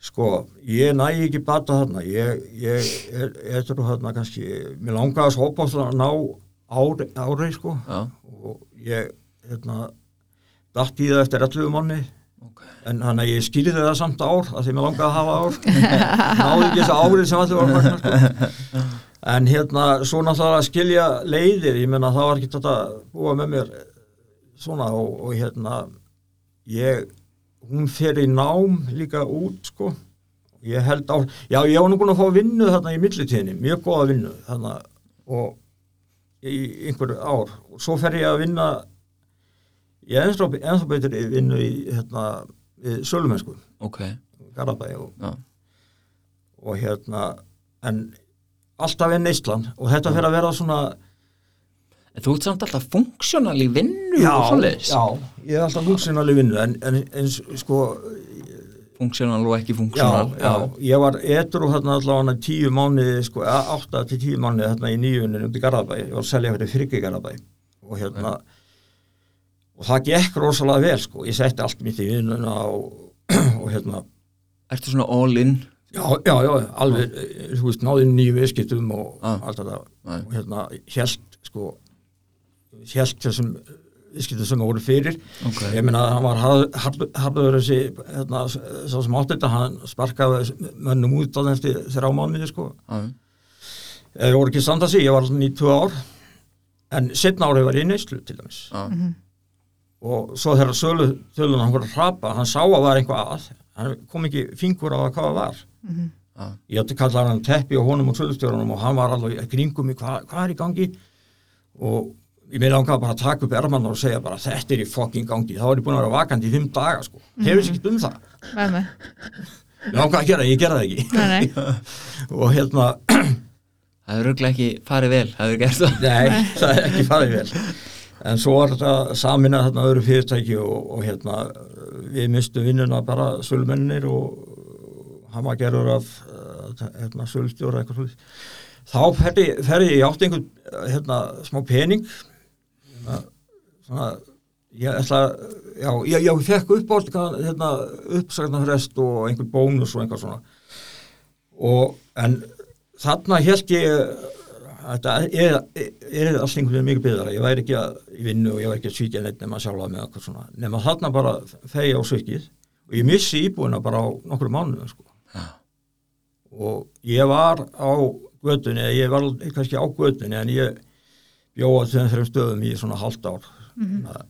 Sko, ég næ ekki bata þarna, ég, ég er, er þarna kannski, mér langaði svo opast að ná ári, ári sko. Já, og ég, hérna, datt í það eftir 11 manni ok, en þannig að ég skýrði það samt ár að því mér langaði að hafa ár, [laughs] náði ekki þessu árið sem allir var að fagna sko. En hérna, svo náttúrulega að skilja leiðir, ég menna það var ekki þetta búa með mér svona og, og hérna, ég, hún fer í nám líka út sko. Ég held á, já ég var nú búin að fá vinnu þarna í millitíðinni, mjög góða vinnu þarna og í einhver ár. Og svo fer ég að vinna ég ennþá, ennþá betur í vinnu í hérna, sölumensku. Ok, Garabæ og, já, og hérna en alltaf enn Ísland og þetta fer að vera svona en þú ert samt alltaf funksjónal í vinnu og svoleiðis, já, ég er alltaf hugsinali vinnu en, en, en sko funksjónal og ekki já, funksjónal, já, ég var edru þarna allavega tíu mánuði sko, átta til tíu mánuði þarna í nýjunni út í Garabæ, ég var að selja fyrir frikki Garabæ og hérna og það gekk rosalega vel sko, ég setti allt mitt í vinnuna og, og hérna. Ertu svona all in, já, já, já, alveg, eh, þú veist, náði nýju viðskiptum og Já. allt þetta. Já. og hérna, hjælt sko, hjælt þessum viðskiptum sem voru fyrir. Ok, ég meina hann var harður þessi hérna, svo sem átti þetta hann sparkaði mönnum út á þessi þrjá mánuði sko. Já, eða voru ekki standa sig, ég var alveg í tvö ár. En setna árið var ég í neyslu til dæmis. Já, og svo þegar sölu tölun hann voru að hrapa, hann sá að var eitthvað að. Hann kom ekki fingur á að hvað það var. Já, ég átti kalla hann teppi og honum og sölustjórunum og hann var alveg í kringum mig, hvað, hvað er í gangi? Og ég meina langaði bara að taka upp ermann og segja bara þetta er í fokking gangi, þá er ég búin að vera vakandi í fimm daga sko, hefur sér ekki um það. Með mig. ég langaði að gera, það, ég gera það ekki. Nei, nei. [laughs] og hérna, [clears throat] það hefur röglega ekki farið vel, það hefur gert það. Nei, [laughs] það er ekki farið vel. En svo var þetta samina þarna öðru fyrirtæki og, og hérna við mistu vinnuna bara sölumennir og hann var gerður af uh, hérna, sölustjóra eitthvað svolítið þá ferði, ferði ég átti einhvern uh, hérna, smá pening svona ég ætla, já, ég, ég fekk uppátt hérna, uppsagnarfrest og einhvern bónus og einhvað svona. Og en þarna held ég þetta er, er allt einhvern veginn mikið byggðara, ég væri ekki að í vinnu og ég væri ekki að svíkja neitt nema sjálfa með eitthvað svona, nema þarna bara þegi á svikið og ég missi íbúina bara á nokkru mánuðum sko. Og ég var á götunni, eða ég var kannski á götunni en ég til þeim þreim stöðum í svona halvt ár. Mm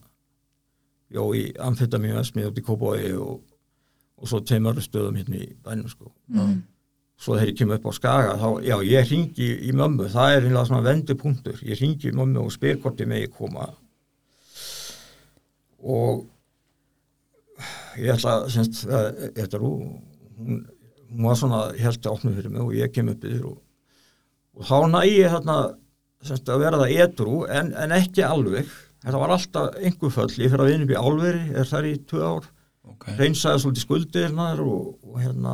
bjó í amfetamin vesmið út í Kópói og, og svo tveimur stöðum hérna í bænum sko. Mhm. svo þegar ég kemur upp á Skaga þá, já, ég ringi í, mömmu, það er einlega svona vendipunktur, ég ringi í mömmu og spyr hvort ég megi koma. Og ég ætla að semst, þetta er hún, hún var svona helt opna fyrir mig og ég kem upp yfir og, og þá næ ég þarna semst, að vera það edru en, en ekki alveg. Þetta var alltaf einhver föll, ég fyrir að vinna upp í álveri er þar í tvö ár. Ok, reynsaði svolítið skuldirnar og, og hérna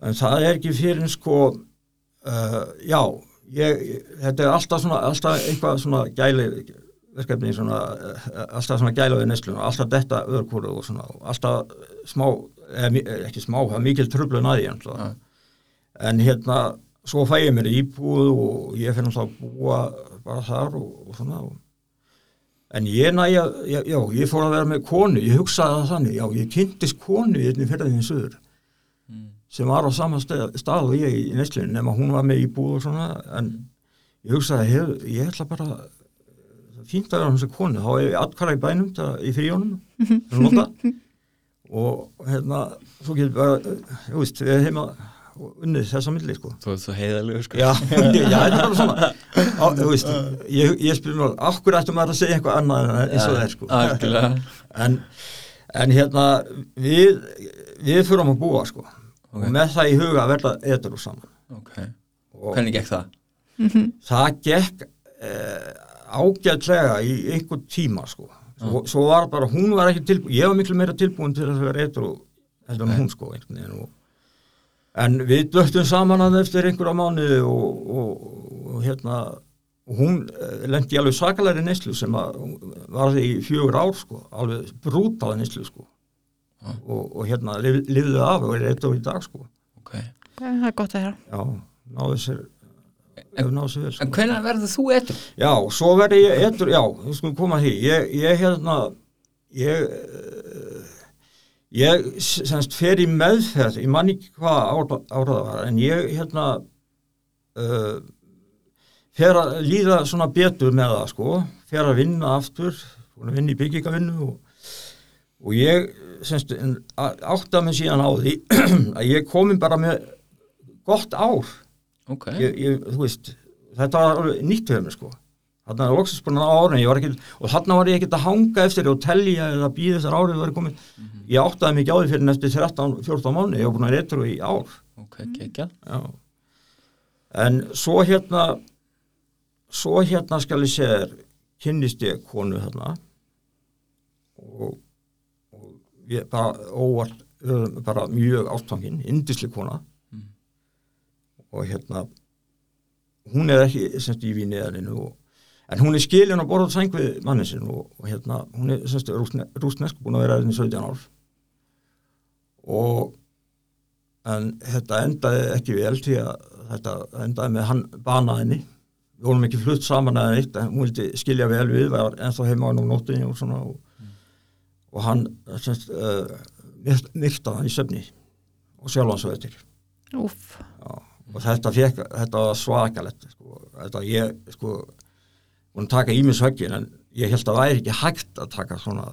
en það er ekki fyrir en sko uh, já ég, þetta er alltaf svona alltaf eitthvað svona gæli verkefni svona, uh, alltaf svona gæla við nesluna, alltaf detta öðrkóru og svona, alltaf smá eða, ekki smá, það er mikil tröflun að því en, Ja. en hérna svo fæ ég mér íbúð og ég fyrir náttúrulega að búa bara þar og, og svona og En ég næja, já, já, ég fór að vera með konu, ég hugsaði það þannig, já, ég kynntist konu í einnig ferðinni söður Mm. sem var á sama stað, og ég í Nestlun, nema hún var með í búð og svona, en ég hugsaði, hef, ég ætla bara, það fínt að vera hans konu, þá er ég atkvæða í bænum, það, í fríjónum, nota, [laughs] og hérna, svo getur bara, þú veist, við erum heima og unnið þessa milli, sko. þú ert svo heiðalegu sko. Já, [laughs] já, þetta er bara svona á, þú veist, ég, ég spyr mér okkur ættum maður að segja eitthvað annað en eins og það er sko? algjörlega. [laughs] En, en hérna við, við fyrum að búa sko. Ok. og með það í huga að verða eður úr saman. Ok, og hvernig gekk það? það gekk eh, ágætlega í einhver tíma sko. Svo, svo var bara, hún var ekki tilbúin ég var miklu meira tilbúin til að vera eður heldur en hún sko einhvern veginn. Og En við döttum saman að eftir einhverja mánuði og, og, og hérna og hún eh, lendi alveg sakalæri neyslu sem að hún var því í fjögur ár sko, alveg brútaði neyslu sko Já. og, og hérna lif, lifðu af og er eitt á í dag sko ok, það er gott að heyra já, náðu sér vel sko. en hvernig verður þú etru? Já, svo verði ég ettur, já, þú skulum koma því ég, ég hérna ég ég semst fer í meðferð ég man ekki hvað ára, ára það var en ég hérna uh, fer að líða svona betur með það sko. Fer að vinna aftur vinna í byggingavinnu og, og ég semst átta mig síðan á því [clears throat] að ég komin bara með gott ár. Ok, ég, ég, þú veist, þetta var nýtt mig sko búin að ná árið ég var ekki, og þarna var ég ekki að hanga eftir og telja eða býða þessar árið var komið ég áttaði mig ekki á því fyrir næstu 13-14 mánu ég var búin að reytra í ár. Ok, gekkja já. en svo hérna svo hérna skal ég segja þér kynnist ég konu þarna. Og, og ég bara óvart bara mjög ástfangin, indisli kona. Mhm. og hérna hún er ekki semst í víniðarinu og En hún er skilin að borða sæng við mannin sinn og, og hérna, hún er semst rústnesk, búin að vera hérna í 17 ár. Og, en þetta endaði ekki vel því að þetta endaði með hann banaðinni. Við vorum ekki flutt saman eða neitt, en hún vildi skilja vel við, var ennþá heima á nóttinni og svona. Og, og hann semst uh, myrtaði hann í söfni og sjálfansveitir. Og þetta fekk, þetta var svakalett, sko, þetta ég, sko, búin að taka ímis höggin en ég held að það væri ekki hægt að taka svona,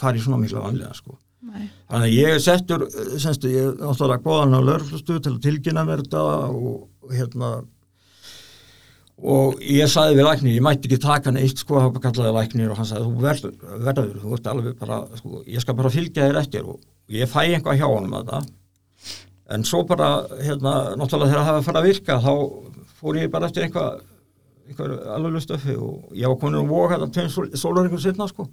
fara í svona mikla vanlega sko. nei, Þannig að ég er settur, uh, semstu, ég er náttúrulega góðan á lörflustu til að tilkynna mér þetta og, og hérna og ég sagði við læknir, ég mætti ekki taka neitt sko, það kallaði læknir og hann sagði þú verður, verður, þú ert alveg bara sko, ég skal bara fylgja þér eftir og ég fæ einhvað hjá honum að það en svo bara, hérna, náttúrulega þegar það hafa farið að virka þá fór ég bara eftir einhvað einhver alveg stöfi og ég var komin um vók hérna tveim sólaringum setna sko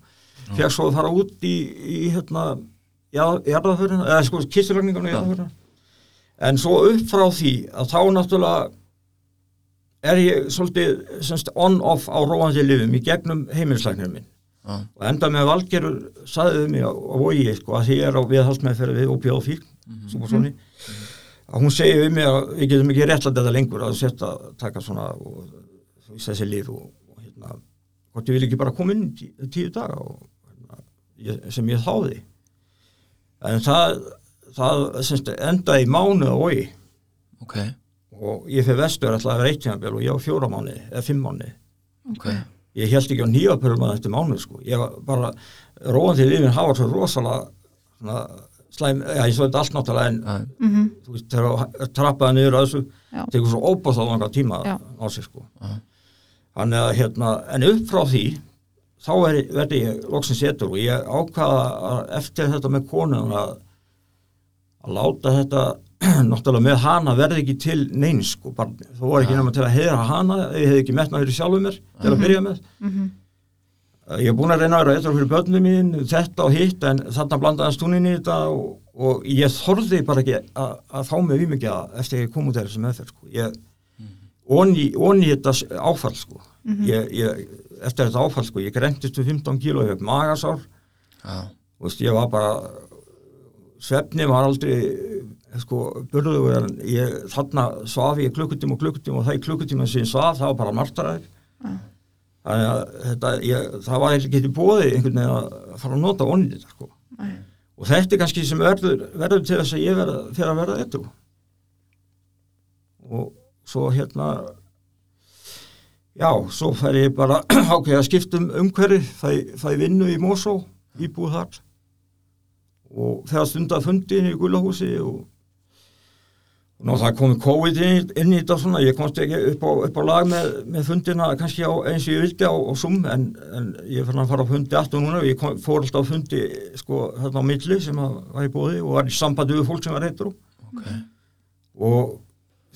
fekk svo að fara út í, í hérna jarðaförina, eða sko kisturlagningunum í Já. jarðaförina en svo upp frá því að þá náttúrulega er ég svolítið semst on-off á róandi lifum í gegnum heimilislæknir minn Já. og enda með valgerur saðið mig á, á vogi sko að því ég er á viðhalsmeðferð við bjóð fík mm -hmm. að hún segir við mig að við getum ekki réttlætt þetta lengur að setja taka svona og, þessi lif og, og hérna hvort ég vil ekki bara koma inn í tí, tíu daga og, hérna, ég, sem ég þáði. En það það semst endaði í mánu á vogi. Ok, og ég fyrir vestur alltaf að vera eitt tímabil og ég á fjóra mánu eða fimm mánu ok. Ég held ekki á nýjapörum að eftir mánu sko. ég var bara róandi lífin hafa svo rosalega svona, slæm, já ég svo þetta allt náttúrulega en Já, mhm, þú veist þegar að trappaði niður að þessu já, tekur svo óbáð þá langa tíma Já. á sig sko. Já. Þannig að hérna en upp frá því þá er, verði ég loksins etur og ég ákvaða að eftir þetta með konun að, að láta þetta [clears throat] náttúrulega með hana verði ekki til neins sko, barni. þó var ekki nema til að heyra hana ég hefði ekki metnað fyrir sjálfum mér til að byrja með ég er búin að reyna að vera eitthvað fyrir börnum mín þetta og hitt en þarna blandaðast hún inn í þetta og, og ég þorði bara ekki að, að fá mig við mikið eftir að ég kom út af þessu meðferð sko. ég onni, onni þetta áfall sko. ég, ég, eftir þetta áfall sko, ég grentist við 15 kíló ég hef magasár já, Þú veist, ég var bara svefni var aldrei sko, burðugur en ég, þarna svaf ég klukkutíma og klukkutíma og það í klukkutíma sem ég svaf, það var bara martaræður þannig að þetta, ég, það var eitthvað getið bóði einhvern veginn að fara að nota onnið þetta sko. Nei. og þetta er kannski sem verður, verður til þess að ég verða fyrir að verða þetta og svo hérna já, svo fær ég bara ákveða að skipta um umhverfi fæ, fæ vinnu í Mosó íbúð þar. Og þegar stundar fundi inn í Gullahúsi og, og ná það komið COVID inn, inn í þetta svona, ég komst ekki upp á, upp á lag með, með fundina kannski á, eins og ég vildi á, á Zoom en, en ég fann að fara á fundi núna og ég kom, fór alltaf á fundi sko þarna á milli sem að var í bóði og var í sambandi við fólk sem var reytur ok. Og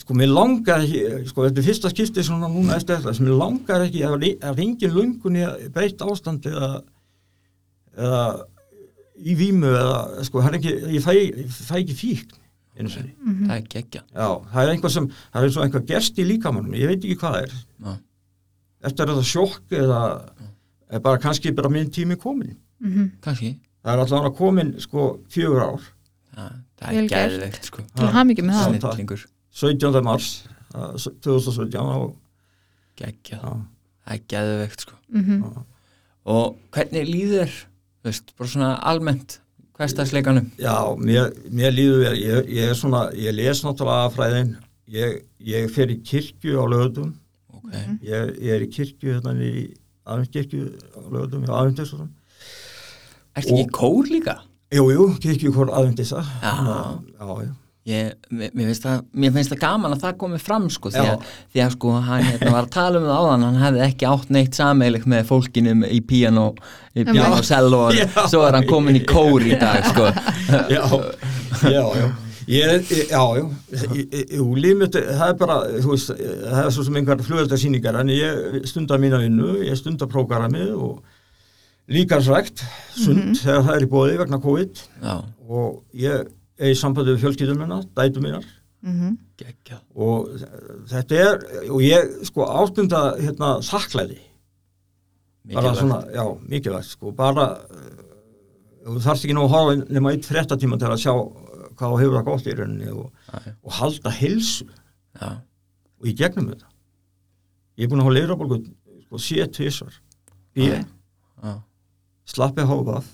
sko mér langar ekki, sko þetta er fyrsta skipti svona núna eftir þetta, sem mér langar ekki að það er engin lungun í að breytt ástand eða, eða í vímu eða sko það er ekki, ég fæ, ég fæ ekki fíkn einu sinni. það er geggja Já, það er einhvað sem, það er eins og einhvað gerst í líkamannum, ég veit ekki hvað það er. Já. Eftir þetta sjokk eða er bara kannski bara minn tími komin. kannski, Það er allavega komin sko fjögur ár, það, það er gert. geðveikt sko til hamingi með það 17. mars uh, 2017 og geggja já, það er geðveikt sko Mhm. og hvernig líður veist, bara svona almennt hverstagsleikanum Já, mér, mér líður vel, ég, ég er svona, ég les náttúrulega fræðin, ég, ég fer í kirkju á lögutum, ok, ég, ég er í kirkju hérna í aðvindskirkju á lögutum, já aðvindisum. ertu ekki í kór líka? Jú, jú, kirkju hvort aðvindisa. Já. Já, já. Ég, mér, finnst það, mér finnst það gaman að það komi fram sko, því, að, því að sko hann hérna, var að tala um það áðan hann hefði ekki átt neitt sameilig með fólkinu í piano, í piano cello og svo er hann komin í kór í dag sko. Já, já, já. Ég, ég- já, já, Ég- ég- jú, lífmitt, það er bara, þú veist, það er svo sem einhver flugöldarsýningar, en ég stunda mína vinnu, ég stunda prógramið og líkansrækt, sund, þegar það er í bóði vegna COVID. Já, og ég í sambandi við fjölskyldum minna, dætu mínar. Mhm. geggja og þetta er, og ég sko ástunda hérna þakklæði, bara svona, já, mikilvægt, sko, bara uh, þú þarfst ekki nú að horfa nema eitt fréttatíma til að sjá uh, hvað þú hefur það gott í rauninni og, og halda hilsu já, og í gegnum þetta. Ég er búin að hafa leirabólgu sko, sé tvisvar. Ég já, slappi hófað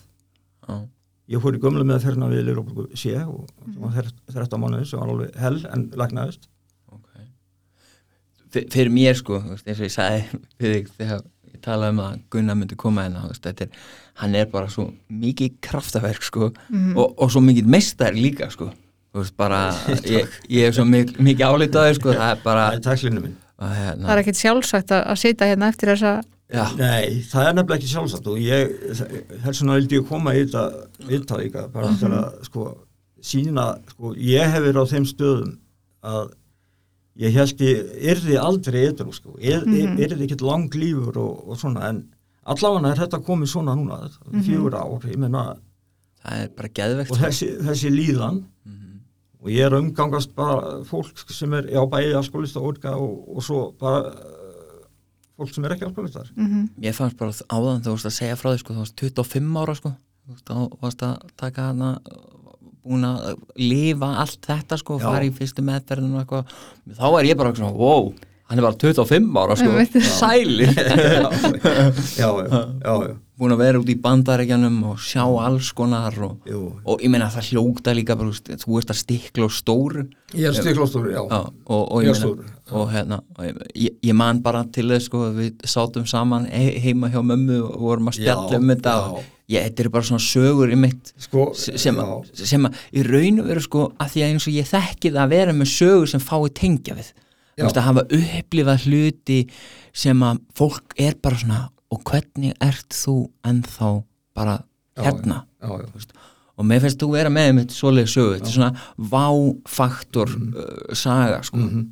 ég fór í gömlu meðferðina við leirabólgu sé og það var 13 mánuði sem var alveg hell en lagnaðist. Ok. F Fyrir mér sko, eins og ég sagði þig þegar ég talaði um að Gunnar myndi koma hérna, er hann er bara svo mikið kraftaverk sko og, og svo mikið meistari líka sko. Veist, bara, [laughs] ég, ég er svo mik mikið álitaður sko, það er bara það er hérna, það er ekkit sjálfsagt að, að sitja hérna eftir þessa já, Nei, það er nefnilega ekki sjálfsagt og ég, þess vegna vildi ég koma í þetta viðtal líka, bara til að sko sína, sko, ég hef verið á þeim stöðum að ég ég yrði aldrei eitthvað, sko, er, er, yrði ekkert lang lífur og, og svona, en allavega er þetta komið svona núna, fjögur ár, ég menna, það er bara geðvegt og sko. þessi, þessi líðan og ég er að umgangast bara fólk sem er, já, bæði alkoholista og, og, og svo bara fólk sem er ekki alkoholistar. ég fannst bara áðan þú veist að segja frá því sko, þú veist 25 ára sko. Þá varst að taka hana búin að lifa allt þetta sko, Já. fara í fyrstu meðferðinu og eitthvað, þá er ég bara svona, wow hann er bara 25 ára sko. Sælir. [laughs] Já, já, já, já, búin að vera út í bandarækjanum og sjá alls konar og, og ég meina það hljóta líka bara, þú veist, þú veist að stikla og stóru. Ég er stiklóstur, já. Já, og, og, ég meina, og hérna og ég, ég, man bara til þess sko við sátum saman he heima hjá mömmu og vorum að spjalla um þetta og ég, þetta er bara svona sögur í mitt Sko, sem, að, sem að í raun og veru sko að því að eins og ég þekki það að vera með sögur sem fái tengja við. Að hafa upplifað hluti sem að fólk er bara svona og hvernig ert þú ennþá bara Já, hérna? já, já. og mér finnst þú vera með einmitt svoleið sögu, þetta er svona váfaktor uh, saga sko. Mhm.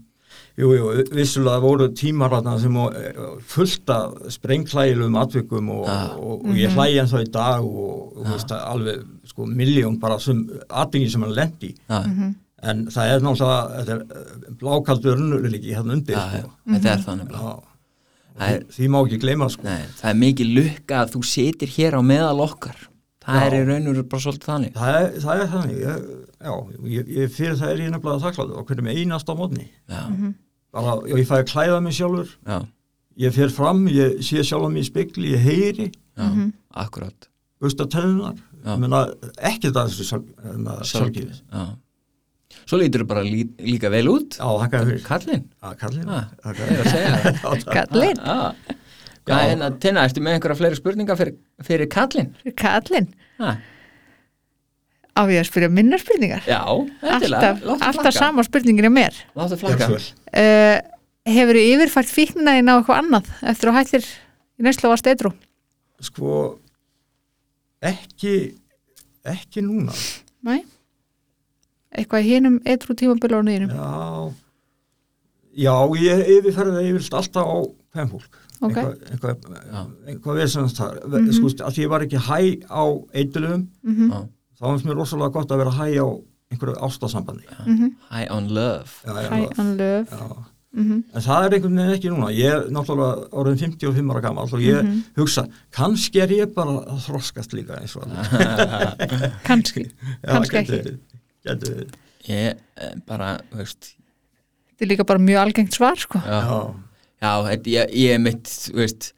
Jú, jú, vissulega voru tímar þarna sem eh, fullt af sprengklægilegum atvikum og, Já. og, og ég hlægi en þá í dag og, og veist, að alveg sko miljón bara sem atvingi sem hann lendi já, en það er náttúrulega þetta er eh, blákaldur unnurleiki hérna undir já, já, sko. þetta er þannig. Já. Það er- því, má ekki gleyma sko. Nei, það er mikið lukka að þú sitir hér á meðal okkar. Það Já. er í raun og veru bara svolítið þannig. Það, er, það er þannig. Ég, já, ég, ég, fyrir það er ég nefnilega og hvernig með einast á mótni já, bara, ég fæ að klæða mig sjálfur. Já, ég fer fram, ég sé sjálf mig í spegli, ég heyri. Já, akkurat. Já. menna, ekki það þessu sjálf, sjálfgefis já. Svo lítur þú bara lí, líka vel út. Já, þakka fyrir. Kallinn Já, kallinn. Ah, Þakka ég er að segja það. [laughs] Já, takk. Kallinn, Já. Er hérna, Tina, ertu með einhverja fleiri spurningar fyrir, fyrir kallinn? kallinn Ha, á ég að spyrja minnar spurningar? Já, endilega, alltaf, alltaf sama spurningin er mér. Láttu vel. uh, hefur þið yfirfært fíknina þín á eitthvað annað eftir að hættir í neyslu á að steitru sko ekki ekki núna. Nei. Eitthvað í hinum eitru tímabilunum þínum já. Já, ég yfirferði það yfirlt alltaf á hvem fólk Ok. eitthvað, eitthvað, eitthvað vesenast þar. Mm -hmm. sko, að því ég var ekki hæ á eitulum Mhm. Já. þá finnst mér rosalega gott að vera hæ á einhverju ástasambandi. High on love. Já, Hæ, hann löf já. Mhm. en það er einhvern veginn ekki núna. Ég er náttúrulega orðin 55 ára gammal og ég Mhm. hugsa, kannski er ég bara að þroskast líka eins og [laughs] [laughs] kannski, kannski ekki gæti verið. Ég eh, bara, veist þetta er líka bara mjög algengt svar sko. Já, Já, þetta- ég, ég er mitt, veist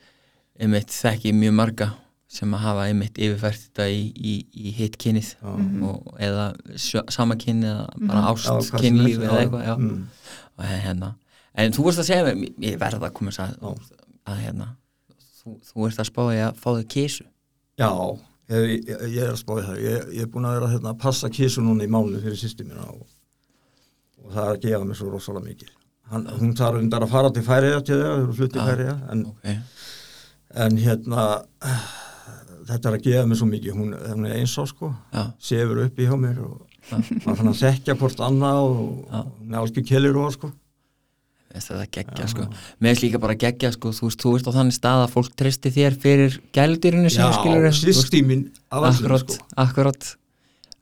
ég mitt þekki mjög marga sem að hafa einmitt yfirfært þetta í, í, í hitt kynnið og, eða sama kynni eða bara Já, ást er, eða eitthvað já. mm. og hérna. En þú vorst að segja mér, ég verða að koma að, að, hérna þú, þú ert að spá í að fá þau kísu Já, ég, ég, ég er að spáði það. Ég, ég er búin að vera hérna, að passa kísu núna í mánu fyrir sýsti mína og, og það er að gefa mér svo rosalega mikið. Hann, hún þarf undar að fara til færiða til þeirra, þau eru fluttið Já. færiða, en, ok, en hérna, þetta er að gefa mér svo mikið. Hún, hún er eins á sko, já, sefur upp í hjá mér og maður fann að þekkja hvort annað og, og hún er algjör kellir og sko. Veist það geggja sko. Mér finnst líka bara geggja sko. Þú veist, þú ert á þannig stað að fólk treysti þér fyrir gæludýrinu sem Já, skilur af allir akkurat, sko. akkurat.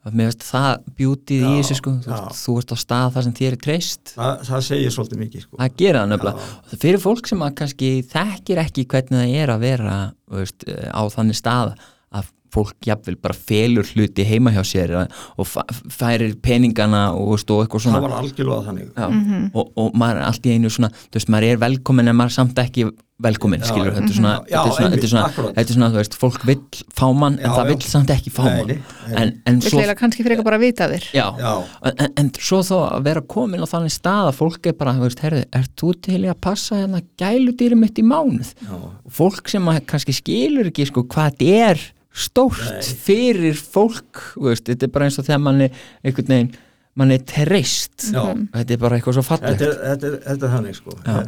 Mér finnst það bjútið í Já, þessu sko. Þú, já. veist, þú ert á stað þar sem þér er treyst. Það, það segir svolítið mikið sko. að gera það og það fyrir fólk sem að kannski þekkir ekki hvernig það er að vera veist, á þannig stað að fólk jafnvel bara felur hluti heima hjá sér og færir peningana og, veist, og eitthvað svona. Það var algjörlega þannig. Já, og, og maður er allt í einu svona þú veist, maður er velkomin en maður er samt ekki velkomin, Já, skilur, þetta er svona, Já, þetta er svona, er er þú veist, fólk vill fá mann en Já, það já. vill samt ekki fá mann. nei, nei. en, en svo, eiginlega kannski fyrir bara að vita þér. Já, Já, en, en svo þá að vera komin á þannig stað að fólk er bara, þú veist, herði, ert þú til að passa hérna gæludýri mitt í mánuð? Já, og fólk sem að kannski skilur ekki sko hvað þetta er stórt Nei. fyrir fólk, þú veist, þetta er bara eins og þegar mann er einhvern veginn mann er treyst. Já. þetta er bara eitthvað svo fallegt. Þetta er, þetta er, þetta er þannig sko. Já.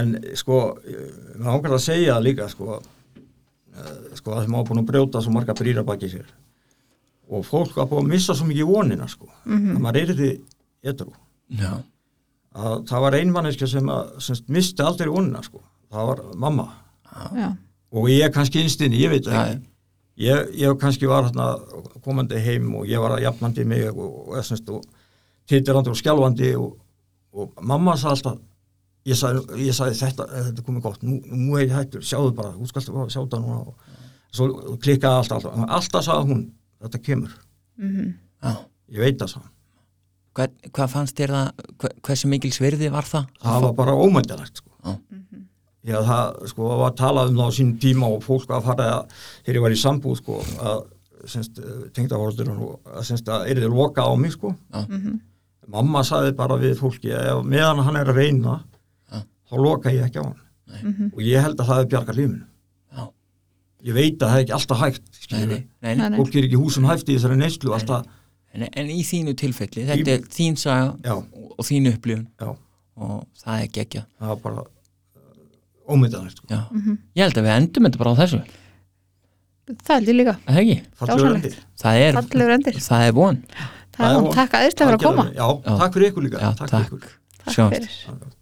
en sko maður ákveður að segja líka sko eh, sko að maður búin að brjóta svo marga brýra baki sér. Og fólk var búin að missa svo mikið vonina sko að maður er því edru Já, að það var einmanniska sem að sem misti aldrei vonina sko. Það var mamma. Já, og ég kannski innstinni, ég veit ekki ég, ég kannski var hérna komandi heim og ég var að jafnandi mig og, og, og, og skjálfandi og, og mamma sagði alltaf ég sagði, ég sagði þetta, þetta er komið gott nú, nú er ég hættur, sjáðu bara, þú skalst sjá þetta núna og svo klikkaði alltaf alltaf, alltaf sagði hún, þetta kemur já. ég veit það sagði hún. Hvað, hvað fannst þér það, hver, hversu mikil svirði var það? það var bara ómændilegt sko. Já. Já, það sko var talað um það á sínum tíma og fólk að fara að, þegar ég var í sambúð sko, að semst, tengda vorður að semst að er þið loka á mig sko. Já. mamma sagði bara við fólki ef meðan hann er að reyna Já. þá loka ég ekki á hann. Og ég held að það er bjarga lífinu. Já. ég veit að það er ekki alltaf hægt Nei, nei, nei, fólk er ekki húsum hæft í þessari neyslu alltaf, En, en í þínu tilfelli, þetta Í- er þín saga og, og þín upplifun. Já. Og það er geggja það var ómyndanlegt sko. Já. Mhm. Ég held að við endum þetta bara á þessu. Það held ég líka, Er Það það er, það er von. Það er hún, takk aðeinslega fyrir að koma. Já, takk fyrir ykkur líka. Já, takk, takk. fyrir ykkur. Takk fyrir.